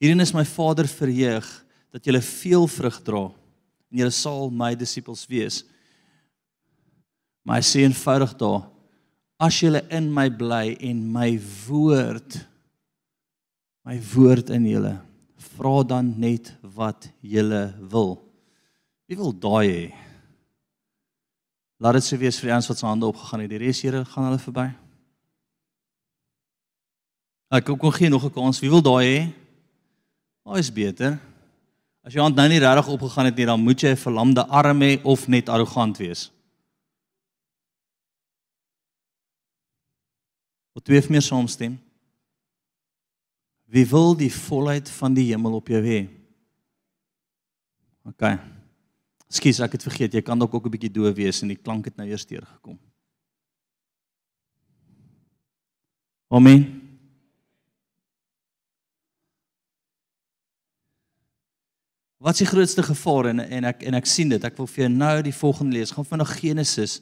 S1: Hierin is my Vader verheug dat julle veel vrug dra en julle sal my disippels wees. Maar hy sê eenvoudig daar: As julle in my bly en my woord my woord in julle, vra dan net wat julle wil. Wie wil daai hê? Laat dit se wees vir die ouens wat se hande opgegaan het. Die res Here gaan hulle verby. Ek kom gee nog 'n kans. Wie wil daai hê? Daai is beter. As jou hand nou nie regtig opgegaan het nie, dan moet jy 'n verlamde arm hê of net arrogant wees. Wat twee of meer saamstem? Wie wil die volheid van die hemel op jou hê? OK. Skus, ek het vergeet, jy kan dalk ook 'n bietjie doof wees en die klank het nou eers deurgekom. Amen. Wat is die grootste gevaar en en ek en ek sien dit. Ek wil vir jou nou die volgende lees. Gaan vinnig Genesis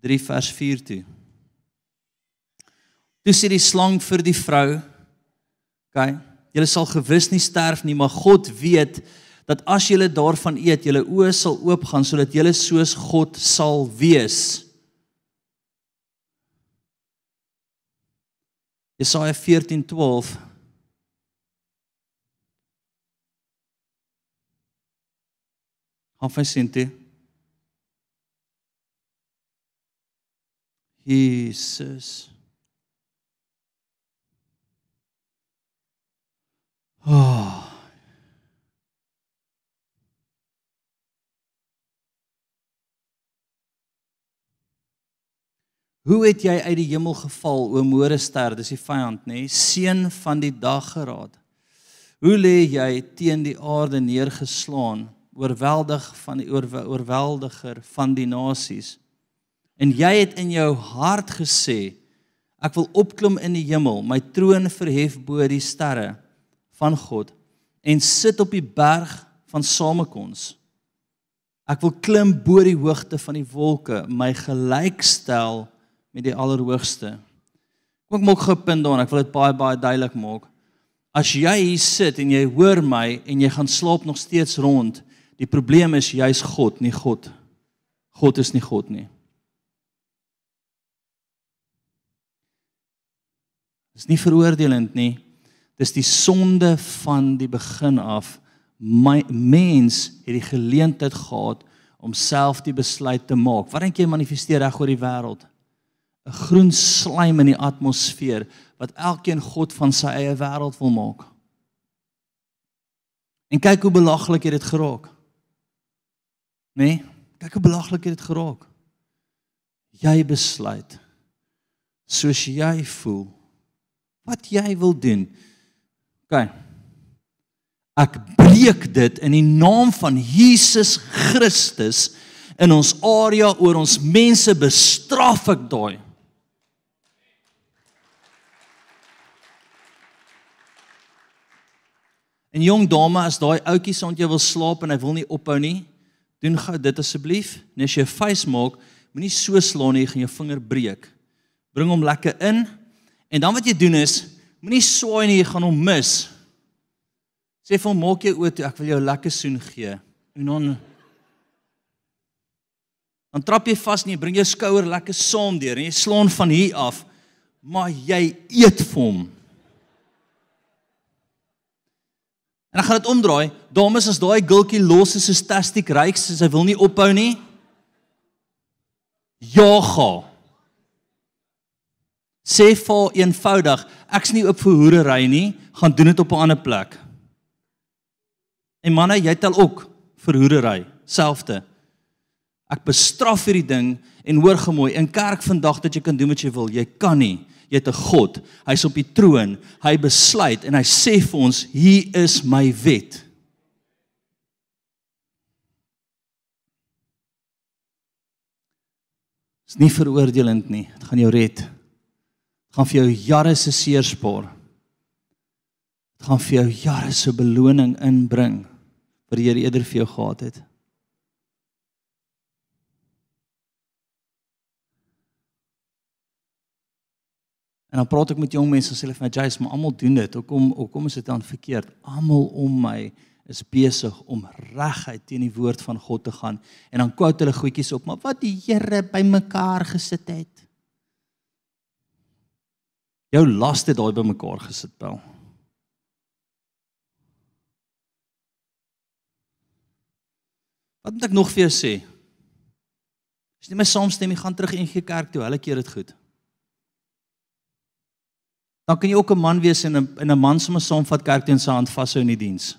S1: 3 vers 4 toe. Toe sê die slang vir die vrou: "Kyk, julle sal gewis nie sterf nie, maar God weet dat as julle daarvan eet, julle oë sal oopgaan sodat julle soos God sal wees. Jesaja 14:12 Hoffe sente. Jesus. Oh. Hoe het jy uit die hemel geval, o Morester, dis die vyand, nê, nee? seun van die dag geraad? Hoe lê jy teen die aarde neergeslaan, oorweldig van die oorweldiger van die nasies? En jy het in jou hart gesê, ek wil opklim in die hemel, my troon verhef bo die sterre van God en sit op die berg van samekoms. Ek wil klim bo die hoogte van die wolke, my gelykstel met die Allerhoogste. Kom ek maak gou 'n punt daar, ek wil dit baie baie duidelik maak. As jy hier sit en jy hoor my en jy gaan slaap nog steeds rond, die probleem is jy's God, nie God. God is nie God nie. Dis nie veroordelend nie. Dis die sonde van die begin af. My mens het die geleentheid gehad om self die besluit te maak. Wat dink jy manifesteer reg oor die wêreld? 'n groen slaim in die atmosfeer wat elkeen God van sy eie wêreld wil maak. En kyk hoe belaglik dit geraak. Né? Nee? Kyk hoe belaglik dit geraak. Jy besluit soos jy voel wat jy wil doen. OK. Ek breek dit in die naam van Jesus Christus in ons area oor ons mense bestraf ek daai. En jong dame, as daai ouetjie sond jy wil slaap en hy wil nie ophou nie, doen gou dit asseblief. Net as jy 'n face maak, moenie so slaan nie, gaan jou vinger breek. Bring hom lekker in. En dan wat jy doen is, moenie swaai nie, jy gaan hom mis. Sê vir hom, maak jou oë toe, ek wil jou lekker soen gee. En dan dan trap jy vas nie, bring jou skouer lekker saam deur en jy slaan van hier af, maar jy eet vir hom. En dan gaan dit omdraai. Dames, as daai gultjie los is so stastiek ryk, sy sy wil nie ophou nie. Ja, ga. Sê vir eenvoudig, ek's nie oop vir hoerery nie, gaan doen dit op 'n ander plek. En manne, jy tel ook vir hoerery, selfde. Ek bestraf hierdie ding en hoor gemooi in kerk vandag dat jy kan doen wat jy wil. Jy kan nie jy het 'n God. Hy's op die troon. Hy besluit en hy sê vir ons, "Hier is my wet." Dis nie veroordelend nie. Dit gaan jou red. Gaan vir jou jare se seer spaar. Dit gaan vir jou jare se beloning inbring wat die Here eerder vir jou gehad het. En dan praat ek met jong mense en sê hulle vir my, "Jace, maar almal doen dit. Hoekom hoekom is dit dan verkeerd? Almal om my is besig om reguit teen die woord van God te gaan en dan quote hulle goedjies op maar wat die Here bymekaar gesit het. Jou las het daai bymekaar gesit, Paul. Wat moet ek nog vir jou sê? As jy my saamstem, jy gaan terug in die kerk toe, hulle keer dit goed. Dan kan jy ook 'n man wees en 'n in 'n man sommer saamvat kerk toe en sy hand vashou in die diens.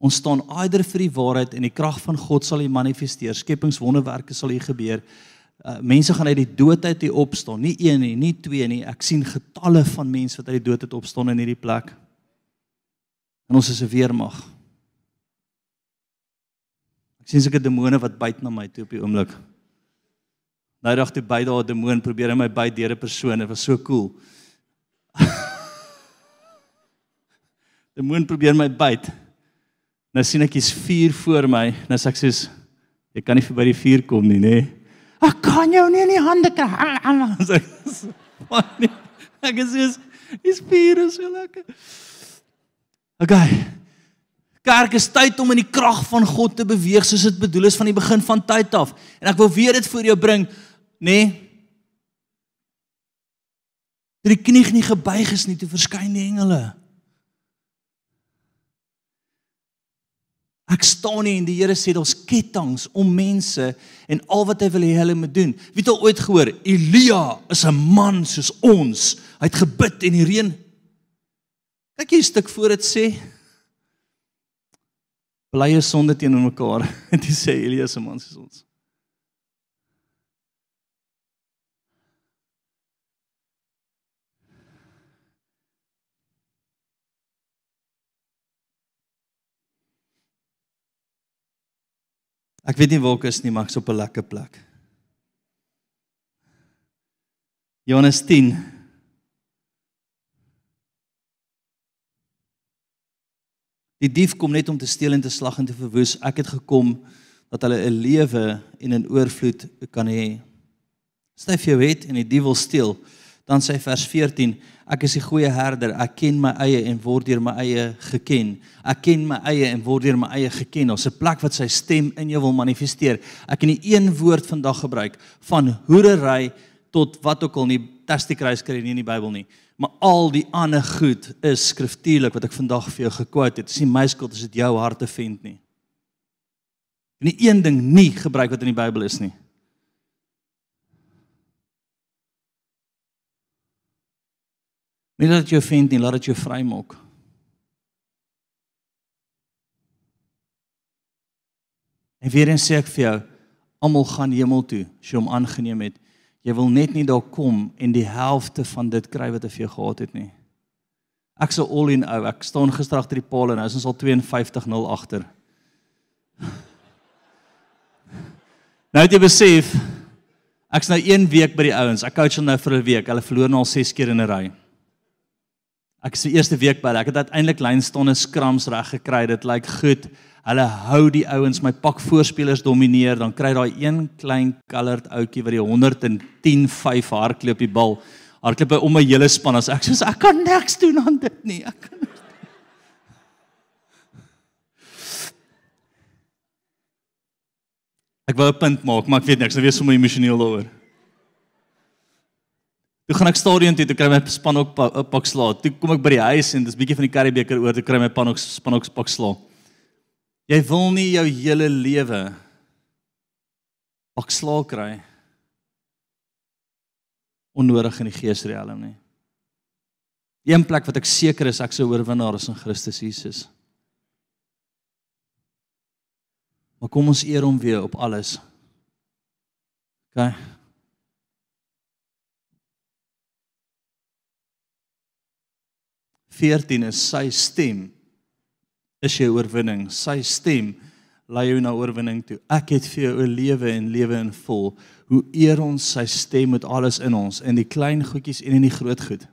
S1: Ons staan aider vir die waarheid en die krag van God sal hier manifesteer. Skepingswonderwerke sal hier gebeur. Uh, mense gaan uit die dood uit hier opstaan, nie een nie, nie twee nie. Ek sien getalle van mense wat uit die dood uit opstaan in hierdie plek. En ons is 'n weermag. Ek sien seker demone wat byt na my toe op die oomblik. Nou dag toe by daar 'n demoon probeer hy my byt deur 'n persoon. Dit was so cool. [laughs] demoon probeer my byt. Nou sien ek hier's vuur voor my. Nou sê ek soos jy kan nie verby die vuur kom nie, nê? Ek kan jou nie in die hande kry. Ek sê dis vuur is so lekker. Okay. Kerk is tyd om in die krag van God te beweeg soos dit bedoel is van die begin van tyd af. En ek wil weer dit voor jou bring, nê? Nee, dat die knie nie gebuig is nie te verskyn die engele. Ek staan nie en die Here sê daar's ketTINGS om mense en al wat hy wil hê hulle moet doen. Wie het al ooit gehoor Elia is 'n man soos ons. Hy het gebid en die reën Kyk hier 'n stuk voor dit sê blye sonde teenoor mekaar. [laughs] En dit sê Elias se man soos ons. Ek weet nie waar ek is nie, maar ek's op 'n lekker plek. Johannes 10 Die dief kom net om te steel en te slag en te verwoes. Ek het gekom dat hulle 'n lewe en 'n oorvloed kan hê. Styf jou het en die dief wil steel. Dan sê vers 14: Ek is die goeie herder. Ek ken my eie en word deur my eie geken. Ek ken my eie en word deur my eie geken. Ons 'n plek wat sy stem in jou wil manifesteer. Ek het nie een woord vandag gebruik van hoerery tot wat ook al nie testikruis kry nie in die Bybel nie maar al die ander goed is skriftuurlik wat ek vandag vir jou gekwote het. Dis nie my skuld as dit jou hart te vind nie. En nie een ding nie gebruik wat in die Bybel is nie. Nie dat jy vind nie, laat dit jou vrymaak. En weer eens sê ek vir jou, almal gaan hemel toe as jy hom aangeneem het. Jy wil net nie daar kom en die helfte van dit kry wat jy vir gehad het nie. Ek sou all in ou. Ek staan gister agter die paal en nou is ons al 52-0 agter. [laughs] Nou het jy besef ek's nou 1 week by die ouens. Ek coach hulle nou vir 'n week. Hulle verloor nou al 6 keer in 'n ry. Ek is die eerste week by hulle. Ek het uiteindelik lynstonde skrams reg gekry. Dit lyk goed hulle hou die ouens my pak voorspelers domineer, dan kry daai een klein colored ouetjie wat die 110.5 hardloop die bal. Hardloop by om my hele span as ek sê ek kan niks doen aan dit nie. Ek kan Ek wou 'n punt maak, maar ek weet niks, ek wees sommer emosioneel daaroor. Toe gaan ek stadion toe, toe kry my span ook pak slaag. Toe kom ek by die huis en dis bietjie van die Karibeker oor, toe kry my span ook span ook pak slaag. Jy wil nie jou hele lewe pak slaag kry onnodig in die geesriem nie. Een plek wat ek seker is ek sou oorwinnaar is in Christus Jesus. Maar kom ons eer hom weer op alles. OK. Veertien is sy stem is jou oorwinning. Sy stem lei jou na oorwinning toe. Ek het vir jou 'n lewe en lewe in vol. Hoe eer ons sy stem met alles in ons, in die klein goedjies en in die groot goed.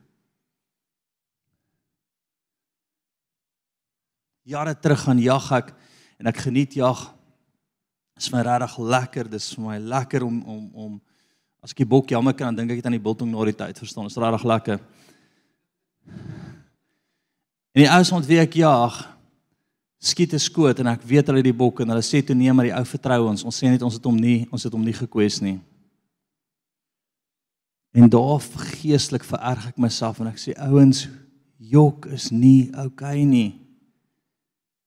S1: Jare terug gaan jag ek en ek geniet jag. Dit is my regtig lekker. Dit is vir my lekker om om om as ek die bok jammer kan, dink ek het aan die biltong na die tyd verstaan. Dit is regtig lekker. En die ouens wat wie ek jag, skiet 'n skoot en ek weet hulle die bok en hulle sê toe nee maar die ou vertrou ons. Ons sê net ons het hom nie, ons het hom nie gekwes nie. En daar geestelik vererg ek myself en ek sê ouens, jok is nie okay nie.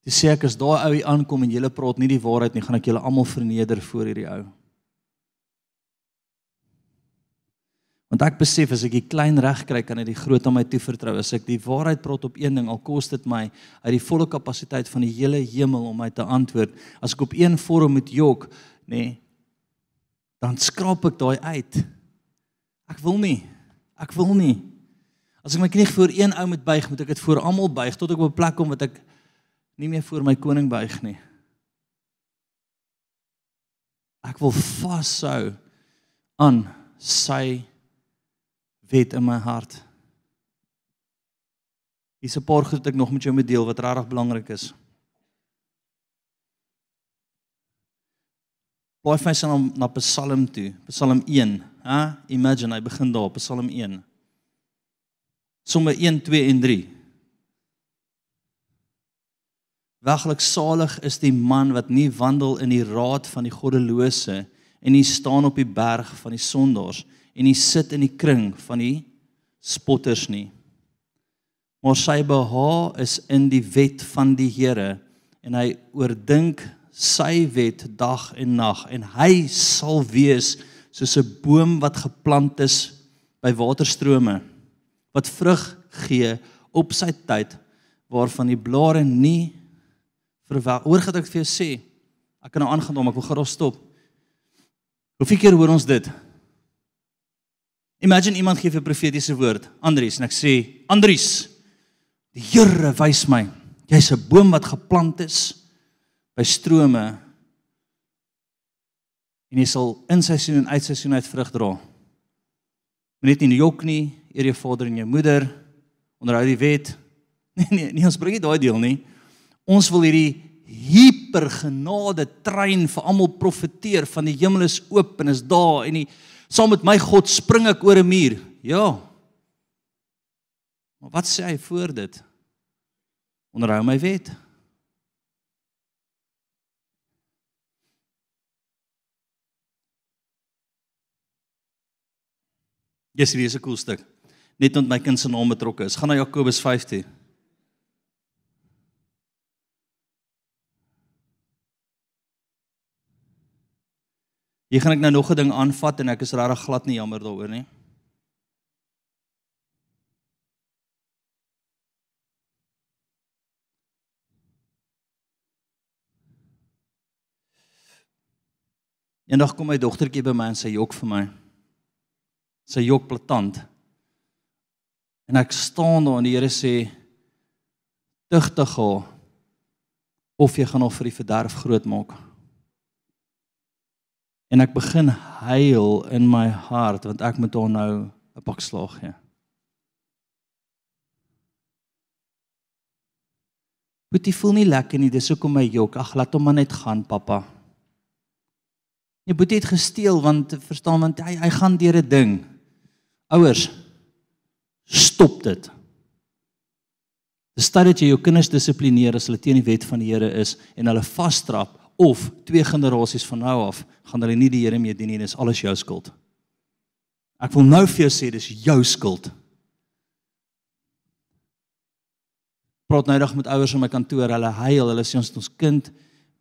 S1: Dis sê ek as daai ou hier aankom en julle praat nie die waarheid nie, gaan ek julle almal verneder voor hierdie ou. Want ek besef as ek die klein reg kry kan ek die groot aan my toe vertrou. As ek die waarheid praat op een ding, al kos dit my uit die volle kapasiteit van die hele hemel om my te antwoord. As ek op een vorm moet jok, nê, nee, dan skraap ek daai uit. Ek wil nie. Ek wil nie. As ek my knie voor een ou moet buig, moet ek dit voor almal buig tot ek op 'n plek kom wat ek nie meer voor my koning buig nie. Ek wil vashou aan sy wet in my hart. Hier's 'n paar goed wat ek nog met jou moet deel wat regtig belangrik is. Vir my saam na Psalm toe, Psalm 1, hè? Imagine hy begin daar, Psalm 1. Somme 1, 2 en 3. Weglik salig is die man wat nie wandel in die raad van die goddelose en nie staan op die berg van die sondaars en nie sit in die kring van die spotters nie. Maar sy behaag is in die wet van die Here en hy oordink sy wet dag en nag en hy sal wees soos 'n boom wat geplant is by waterstrome wat vrug gee op sy tyd waarvan die blare nie verwel. Hoor gou ek vir jou sê. Ek kan nou aangaan om ek wil gerus stop. Hoeveel keer hoor ons dit? Imagine iemand gee vir profetiese woord, Andries, en ek sê, Andries, die Here wys my, jy's 'n boom wat geplant is by strome en jy sal in seisoen en uit seisoen uit vrug dra. Moenie net in die jok nie, eer jou vader en jou moeder, onderhou die wet. [laughs] Nee nee, nie ons bring nie daai deel nie. Ons wil hierdie hipergenade trein vir almal profeteer van die hemel is oop en is daar en die saam met my God spring ek oor 'n muur. Ja. Maar wat sê hy voor dit? Onderhou my wet. Yes, wie is 'n cool stuk. Net ont my kind se naam betrokke is. Gaan na Jakobus 5 toe. Hier gaan ek nou nog 'n ding aanvat en ek is regtig glad nie jammer daaroor nie. Eendag kom my dogtertjie by my en sy jok vir my. Sy jok platant. En ek staan daar en die Here sê tugtig haar of jy gaan haar vir die verderf groot maak en ek begin huil in my hart want ek moet hom nou 'n pak slaag gee. Boetie voel nie lekker nie, dis hoekom my jok. Ag, laat hom maar net gaan, pappa. Nee, Boetie het gesteel want verstaan want hy hy gaan deur 'n ding. Ouers, stop dit. Dis tyd dat jy jou kinders dissiplineer as hulle teen die wet van die Here is en hulle vasstrap of twee generasies van nou af gaan hulle nie die Here meer dien nie, dis alles jou skuld. Ek wil nou vir jou sê dis jou skuld. Praat nou dag met ouers in my kantoor, hulle huil, hulle sê ons ons kind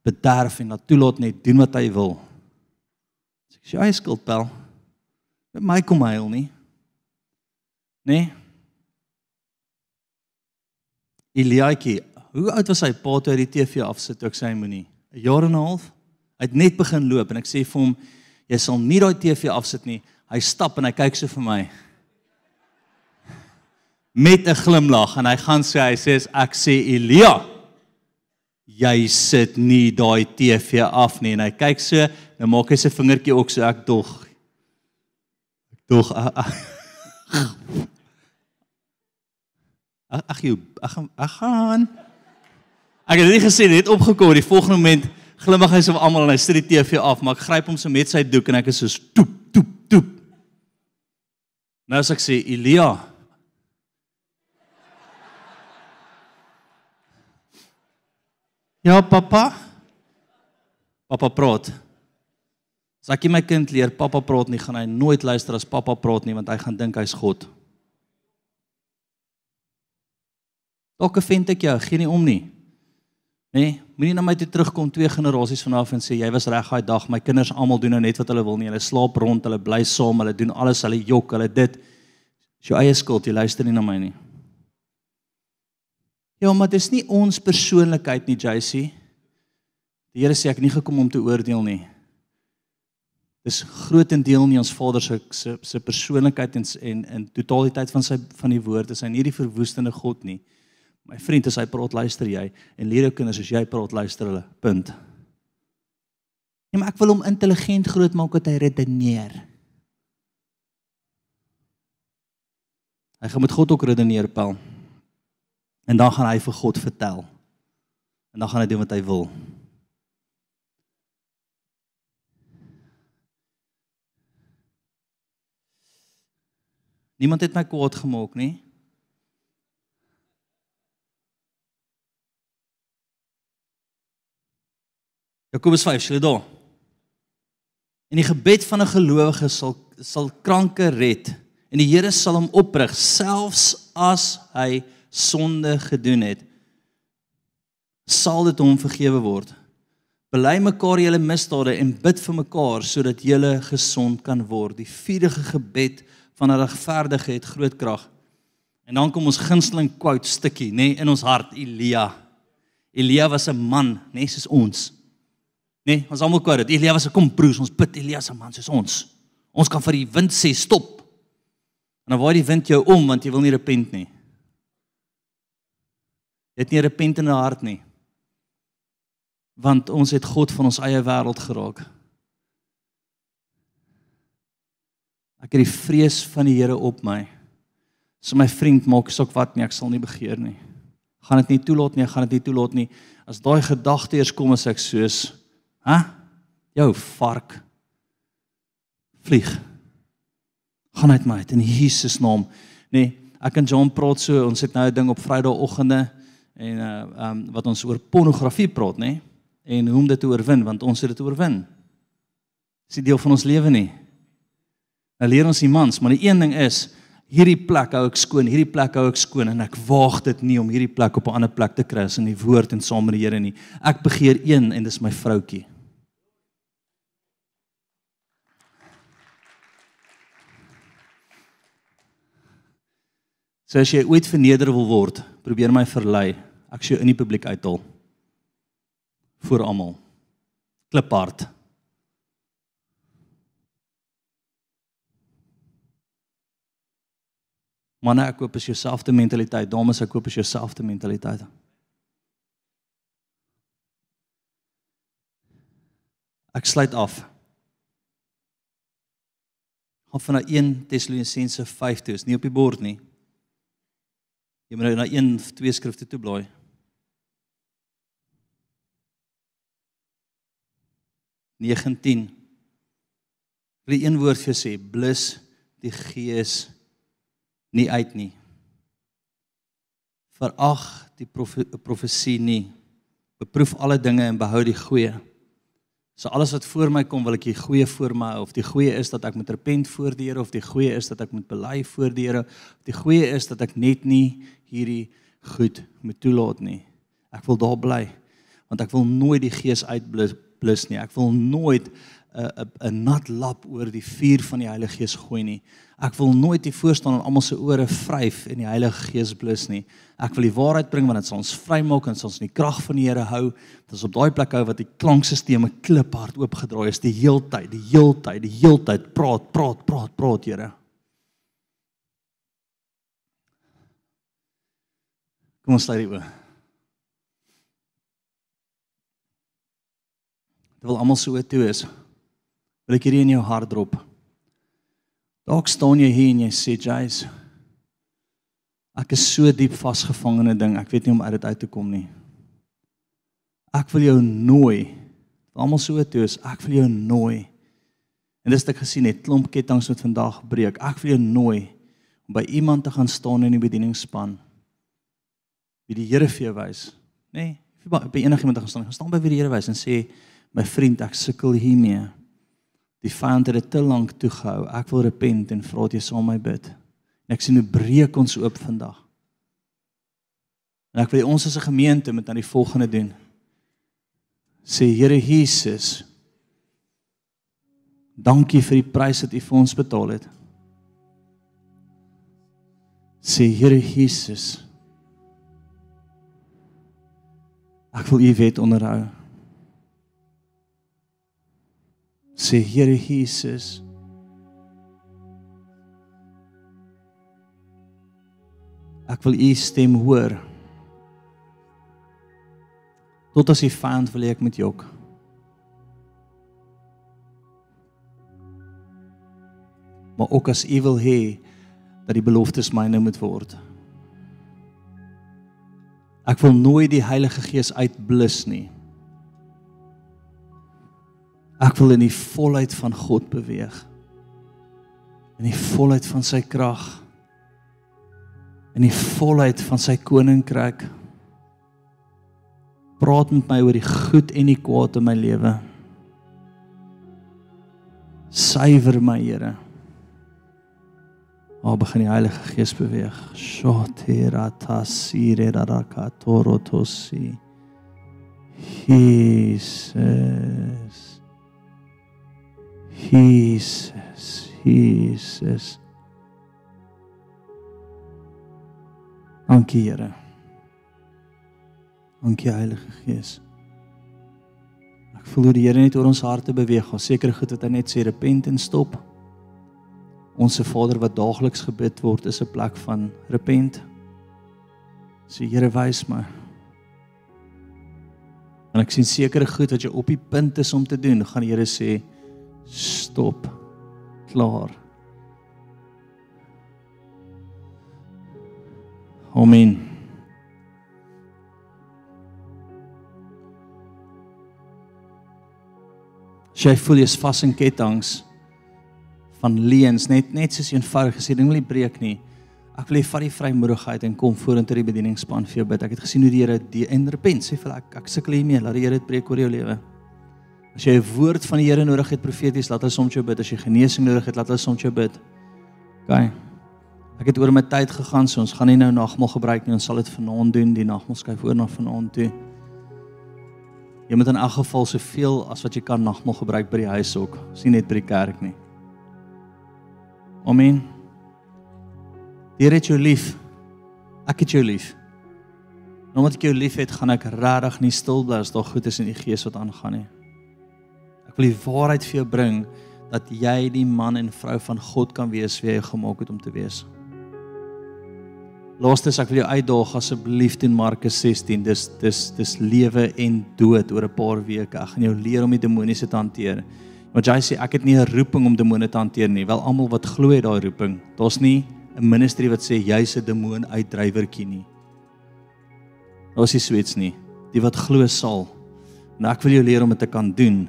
S1: bederf en laat toelaat net doen wat hy wil. Sê ek jy skuld pel. Met my kom huil nie. Nee. Eliakie, hoe oud was hy pa toe hy die TV afsit toe ek sê hy moenie? 'n jaar en 'n half. Hy het net begin loop en ek sê vir hom jy sal nie daai TV afsit nie. Hy stap en hy kyk so vir my. Met 'n glimlag en hy gaan sê hy sê ek sê Elia jy sit nie daai TV af nie en hy kyk so nou maak hy sy vingertjie ook so ek dog ek dog [laughs] ag jy ag ag gaan Ek het dit gesê net opgekom die volgende oomblik glimlag hy so almal en hy sit die TV af, maar ek gryp hom so met sy doek en ek is so toep toep toep. Nou as ek sê Elia. Ja, pappa. Pappa praat. As ek my kind leer pappa praat nie, gaan hy nooit luister as pappa praat nie want hy gaan dink hy's God. Dalk vind ek jou, gee nie om nie. Nee, moenie na my toe terugkom twee generasies vanaf en sê jy was reg daai dag. My kinders almal doen nou net wat hulle wil nie. Hulle slaap rond, hulle bly saam, hulle doen alles, hulle jok, hulle dit. Dis jou eie skuld, jy luister nie na my nie. Ja, maar dis nie ons persoonlikheid nie, JC. Die Here sê ek nie gekom om te oordeel nie. Dis grootendeel nie ons Vader se se se persoonlikheid en en in totaliteit van sy van die woord is hy nie die verwoestende God nie. My vriend, as hy praat, luister jy en leer jou kinders as jy praat, luister hulle. Punt. Ja, maar ek wil hom intelligent grootmaak dat hy redeneer. Hy gaan met God ook redeneer, Paul. En dan gaan hy vir God vertel. En dan gaan hy doen wat hy wil. Niemand het my kwaad gemaak nie. Jakobus 5, sê dit. En die gebed van 'n gelowige sal sal kranke red en die Here sal hom oprig selfs as hy sonde gedoen het, sal dit hom vergewe word. Bely mekaar julle misdade en bid vir mekaar sodat julle gesond kan word. Die vuurige gebed van 'n regverdige het groot krag. En dan kom ons gunsteling quote stukkie, nê, nee, in ons hart, Elia. Elia was 'n man, nê, nee, soos ons. Nee, ons almal quote dit. Elia was 'n kom broers, ons bid Elia se man soos ons. Ons kan vir die wind sê stop. En dan waai die wind jou om want jy wil nie repent nie. Jy het nie 'n repentende hart nie. Want ons het God van ons eie wêreld geraak. Ek het die vrees van die Here op my. So my vriend maak sok wat nie, ek sal nie begeer nie. Gaan dit nie toelaat nie, gaan dit nie toelaat nie. As daai gedagte eers kom as ek soos, hè? Jou vark vlieg. Gaan uit my uit in Jesus naam. Nee, ek en John praat so, ons het nou 'n ding op Vrydagoggende en uh um wat ons oor pornografie praat nê en hoe om dit te oorwin want ons het dit oorwin. Dis 'n deel van ons lewe nie. Nou leer ons die mans, maar die een ding is hierdie plek hou ek skoon, hierdie plek hou ek skoon en ek waag dit nie om hierdie plek op 'n ander plek te kry as in die woord en saam met die Here nie. Ek begeer een en dis my vroutjie. So as jy ooit verneder wil word, probeer my verlei. Ek sê in die publiek uithaal. Voor almal. Kliphard. Manne, ek koop as jouselfde mentaliteit. Dames, ek koop as jouselfde mentaliteit. Ek sluit af. Gaan van 1 Tessalonisense 5 toe. Is nie op die bord nie. Jy moet nou na een of twee skrifte toe blaai. Negentien. Wil een woord vir sê, blus die gees nie uit nie. Verag die profesie nie. Beproef alle dinge en behou die goeie. So alles wat voor my kom, wil ek die goeie voor my of die goeie is dat ek moet repent voor die Here of die goeie is dat ek moet bely voor die Here. Die goeie is dat ek net nie hierdie goed moet toelaat nie. Ek wil daar bly want ek wil nooit die gees uitblus nie. Ek wil nooit 'n 'n nat lap oor die vuur van die Heilige Gees gooi nie. Ek wil nooit die voorstaan en almal se ore vryf en die Heilige Gees blus nie. Ek wil die waarheid bring want dit sal ons vrymaak en sal ons in die krag van die Here hou. Dit is op daai plek hou wat die klankstelsels kliphard oopgedraai is die heeltyd, die heeltyd, die heeltyd praat, praat, praat, praat, Here. Kom ons sluit die oë. Dit wil almal so toe is wil ek hierdie in jou hart drop. Dalk staan jy hier en jy sê, "Jais, ek is so diep vasgevang in 'n ding, ek weet nie om uit dit uit te kom nie." Ek wil jou nooi. Almal so toe is, ek wil jou nooi. En dis wat ek gesien het, klomp ketTINGS wat vandag breek. Ek wil jou nooi om by iemand te gaan staan in die bedieningsspan. Wie die Here vir jou wys, nê? Nee, by enigiemand gaan staan, gaan staan by wie die Here wys en sê my vriend, ek sukkel hiermee. Die vyand het dit te lank toegehou. Ek wil repent en vra dat jy saam met my bid. En ek sien hoe breek ons oop vandag. En ek wil ons as 'n gemeente met aan die volgende doen. Sê Here Jesus, dankie vir die prys wat U vir ons betaal het. Sê Here Jesus, ek wil U wet onderhou. Sê Here Jesus, ek wil U stem hoor tot as die vyand wil ek met jok. Maar ook as u wil hê dat die beloftes myne moet word. Ek wil nooit die Heilige Gees uitblus nie. Ek wil in die volheid van God beweeg. In die volheid van sy krag. In die volheid van sy koninkryk praat met my oor die goed en die kwaad in my lewe. Suiwer my, Here. Waar begin die Heilige Gees beweeg? Shotera tasire daraka torotosi. Jesus. Jesus. Jesus. Dankie, Here. Dankie Heilige Gees. Ek voel hoe die Here net oor ons harte beweeg. Ons seker goed wat hy net sê repent en stop. Onse Vader wat daagliks gebid word is 'n plek van repent. Sê Here wys my. En ek sien sekere goed wat jy op die punt is om te doen, gaan die Here sê stop. Klaar. Amen. As jy voel jy's vas in kettinge van leuns, net net soos eenvoudig gesê, ding wil nie breek nie. Ek wil hê vat die vrymoedigheid en kom vorentoe die bedieningspan vir jou bid. Ek het gesien hoe die Here die in repent sê vir ek ek sukkel hiermee, laat die Here dit breek oor jou lewe. As jy 'n woord van die Here nodig het profeties, laat hy soms jou bid. As jy genesing nodig het, laat hy soms jou bid. OK. Ek het oor my tyd gegaan, so ons gaan nie nou nagmaal gebruik nie. Ons sal dit vanaand doen, die nagmaal skuif oor na vanaand toe. Jy moet in elk geval soveel as wat jy kan nagmaal gebruik by die huis ook, sien net by die kerk nie. Amen. Die Here het jou lief. Ek het jou lief. Nou omdat ek jou liefhet, gaan ek regtig nie stil bly as daar goed is in die gees wat aangaan nie. Wil die waarheid vir jou bring dat jy die man en vrou van God kan wees wie hy gemaak het om te wees. Laaste ek wil jou uitdaag asseblief in Markus 16. Dis dis dis lewe en dood oor 'n paar weke. Ek gaan jou leer om die demoniese te hanteer. Want jy sê ek het nie 'n roeping om demone te hanteer nie. Wel almal wat glo het daai roeping. Daar's nie 'n ministry wat sê jy's 'n demoon uitdrywertjie nie. Daar's nie swets nie. Die wat glo sal. Nou ek wil jou leer om dit te kan doen.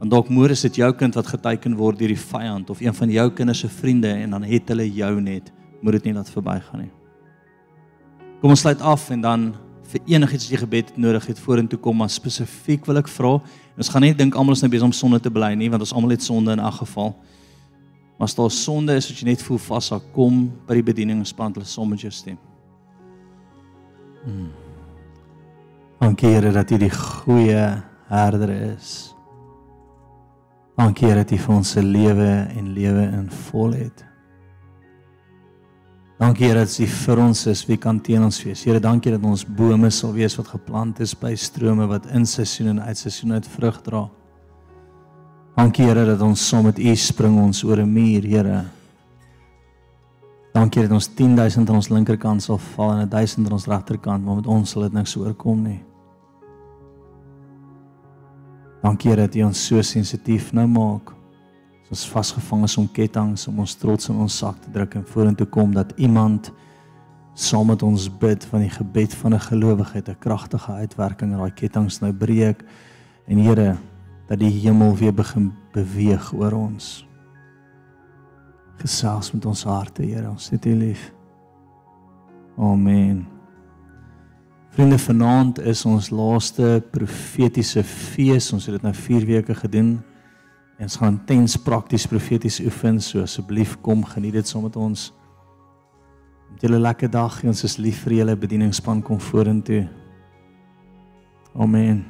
S1: Want dalk môre is dit jou kind wat geteken word deur die vyand of een van jou kinders se vriende en dan het hulle jou net. Moet dit nie laat verbygaan nie. Kom ons sluit af en dan vir enigiets wat jy gebed nodig het vorentoe kom, maar spesifiek wil ek vra. Ons gaan nie dink almal is nou besig om sonde te bly nie, want ons almal het sonde in elk geval. Maar as daar sonde is wat jy net voel vashou, kom by die bedieningspan hulle som met jou stem. Hmm. Dankie Here dat U die goeie herder is. Dankie Here dat U vir ons se lewe en lewe in volheid. Dankie Here dat U vir ons is, wie kan teen ons wees? Here, dankie dat ons bome sal wees wat geplant is by strome wat in seisoen en uit seisoen uit vrug dra. Dankie Here dat ons saam met U spring ons oor 'n muur, Here. Dankie dat ons 10000 aan ons linkerkant sal val en 1000 aan ons regterkant, maar met ons sal dit niks oorkom nie. Dankie Here dat U ons so sensitief nou maak ons vasgevang is om kettinge om ons trots in ons sak te druk en vorentoe kom dat iemand saam met ons bid van die gebed van 'n gelowige het 'n kragtige uitwerking en daai kettinge nou breek en Here dat die hemel weer begin beweeg oor ons. Gesels met ons harte, Here, ons het U lief. Amen. Vriende, vanaand is ons laaste profetiese fees. Ons het dit nou 4 weke gedoen. En ons gaan intens prakties profeties oefen. So asseblief kom geniet dit saam met ons. Met julle lekker dag. Ons is lief vir julle bedieningspan kom vorentoe. Amen.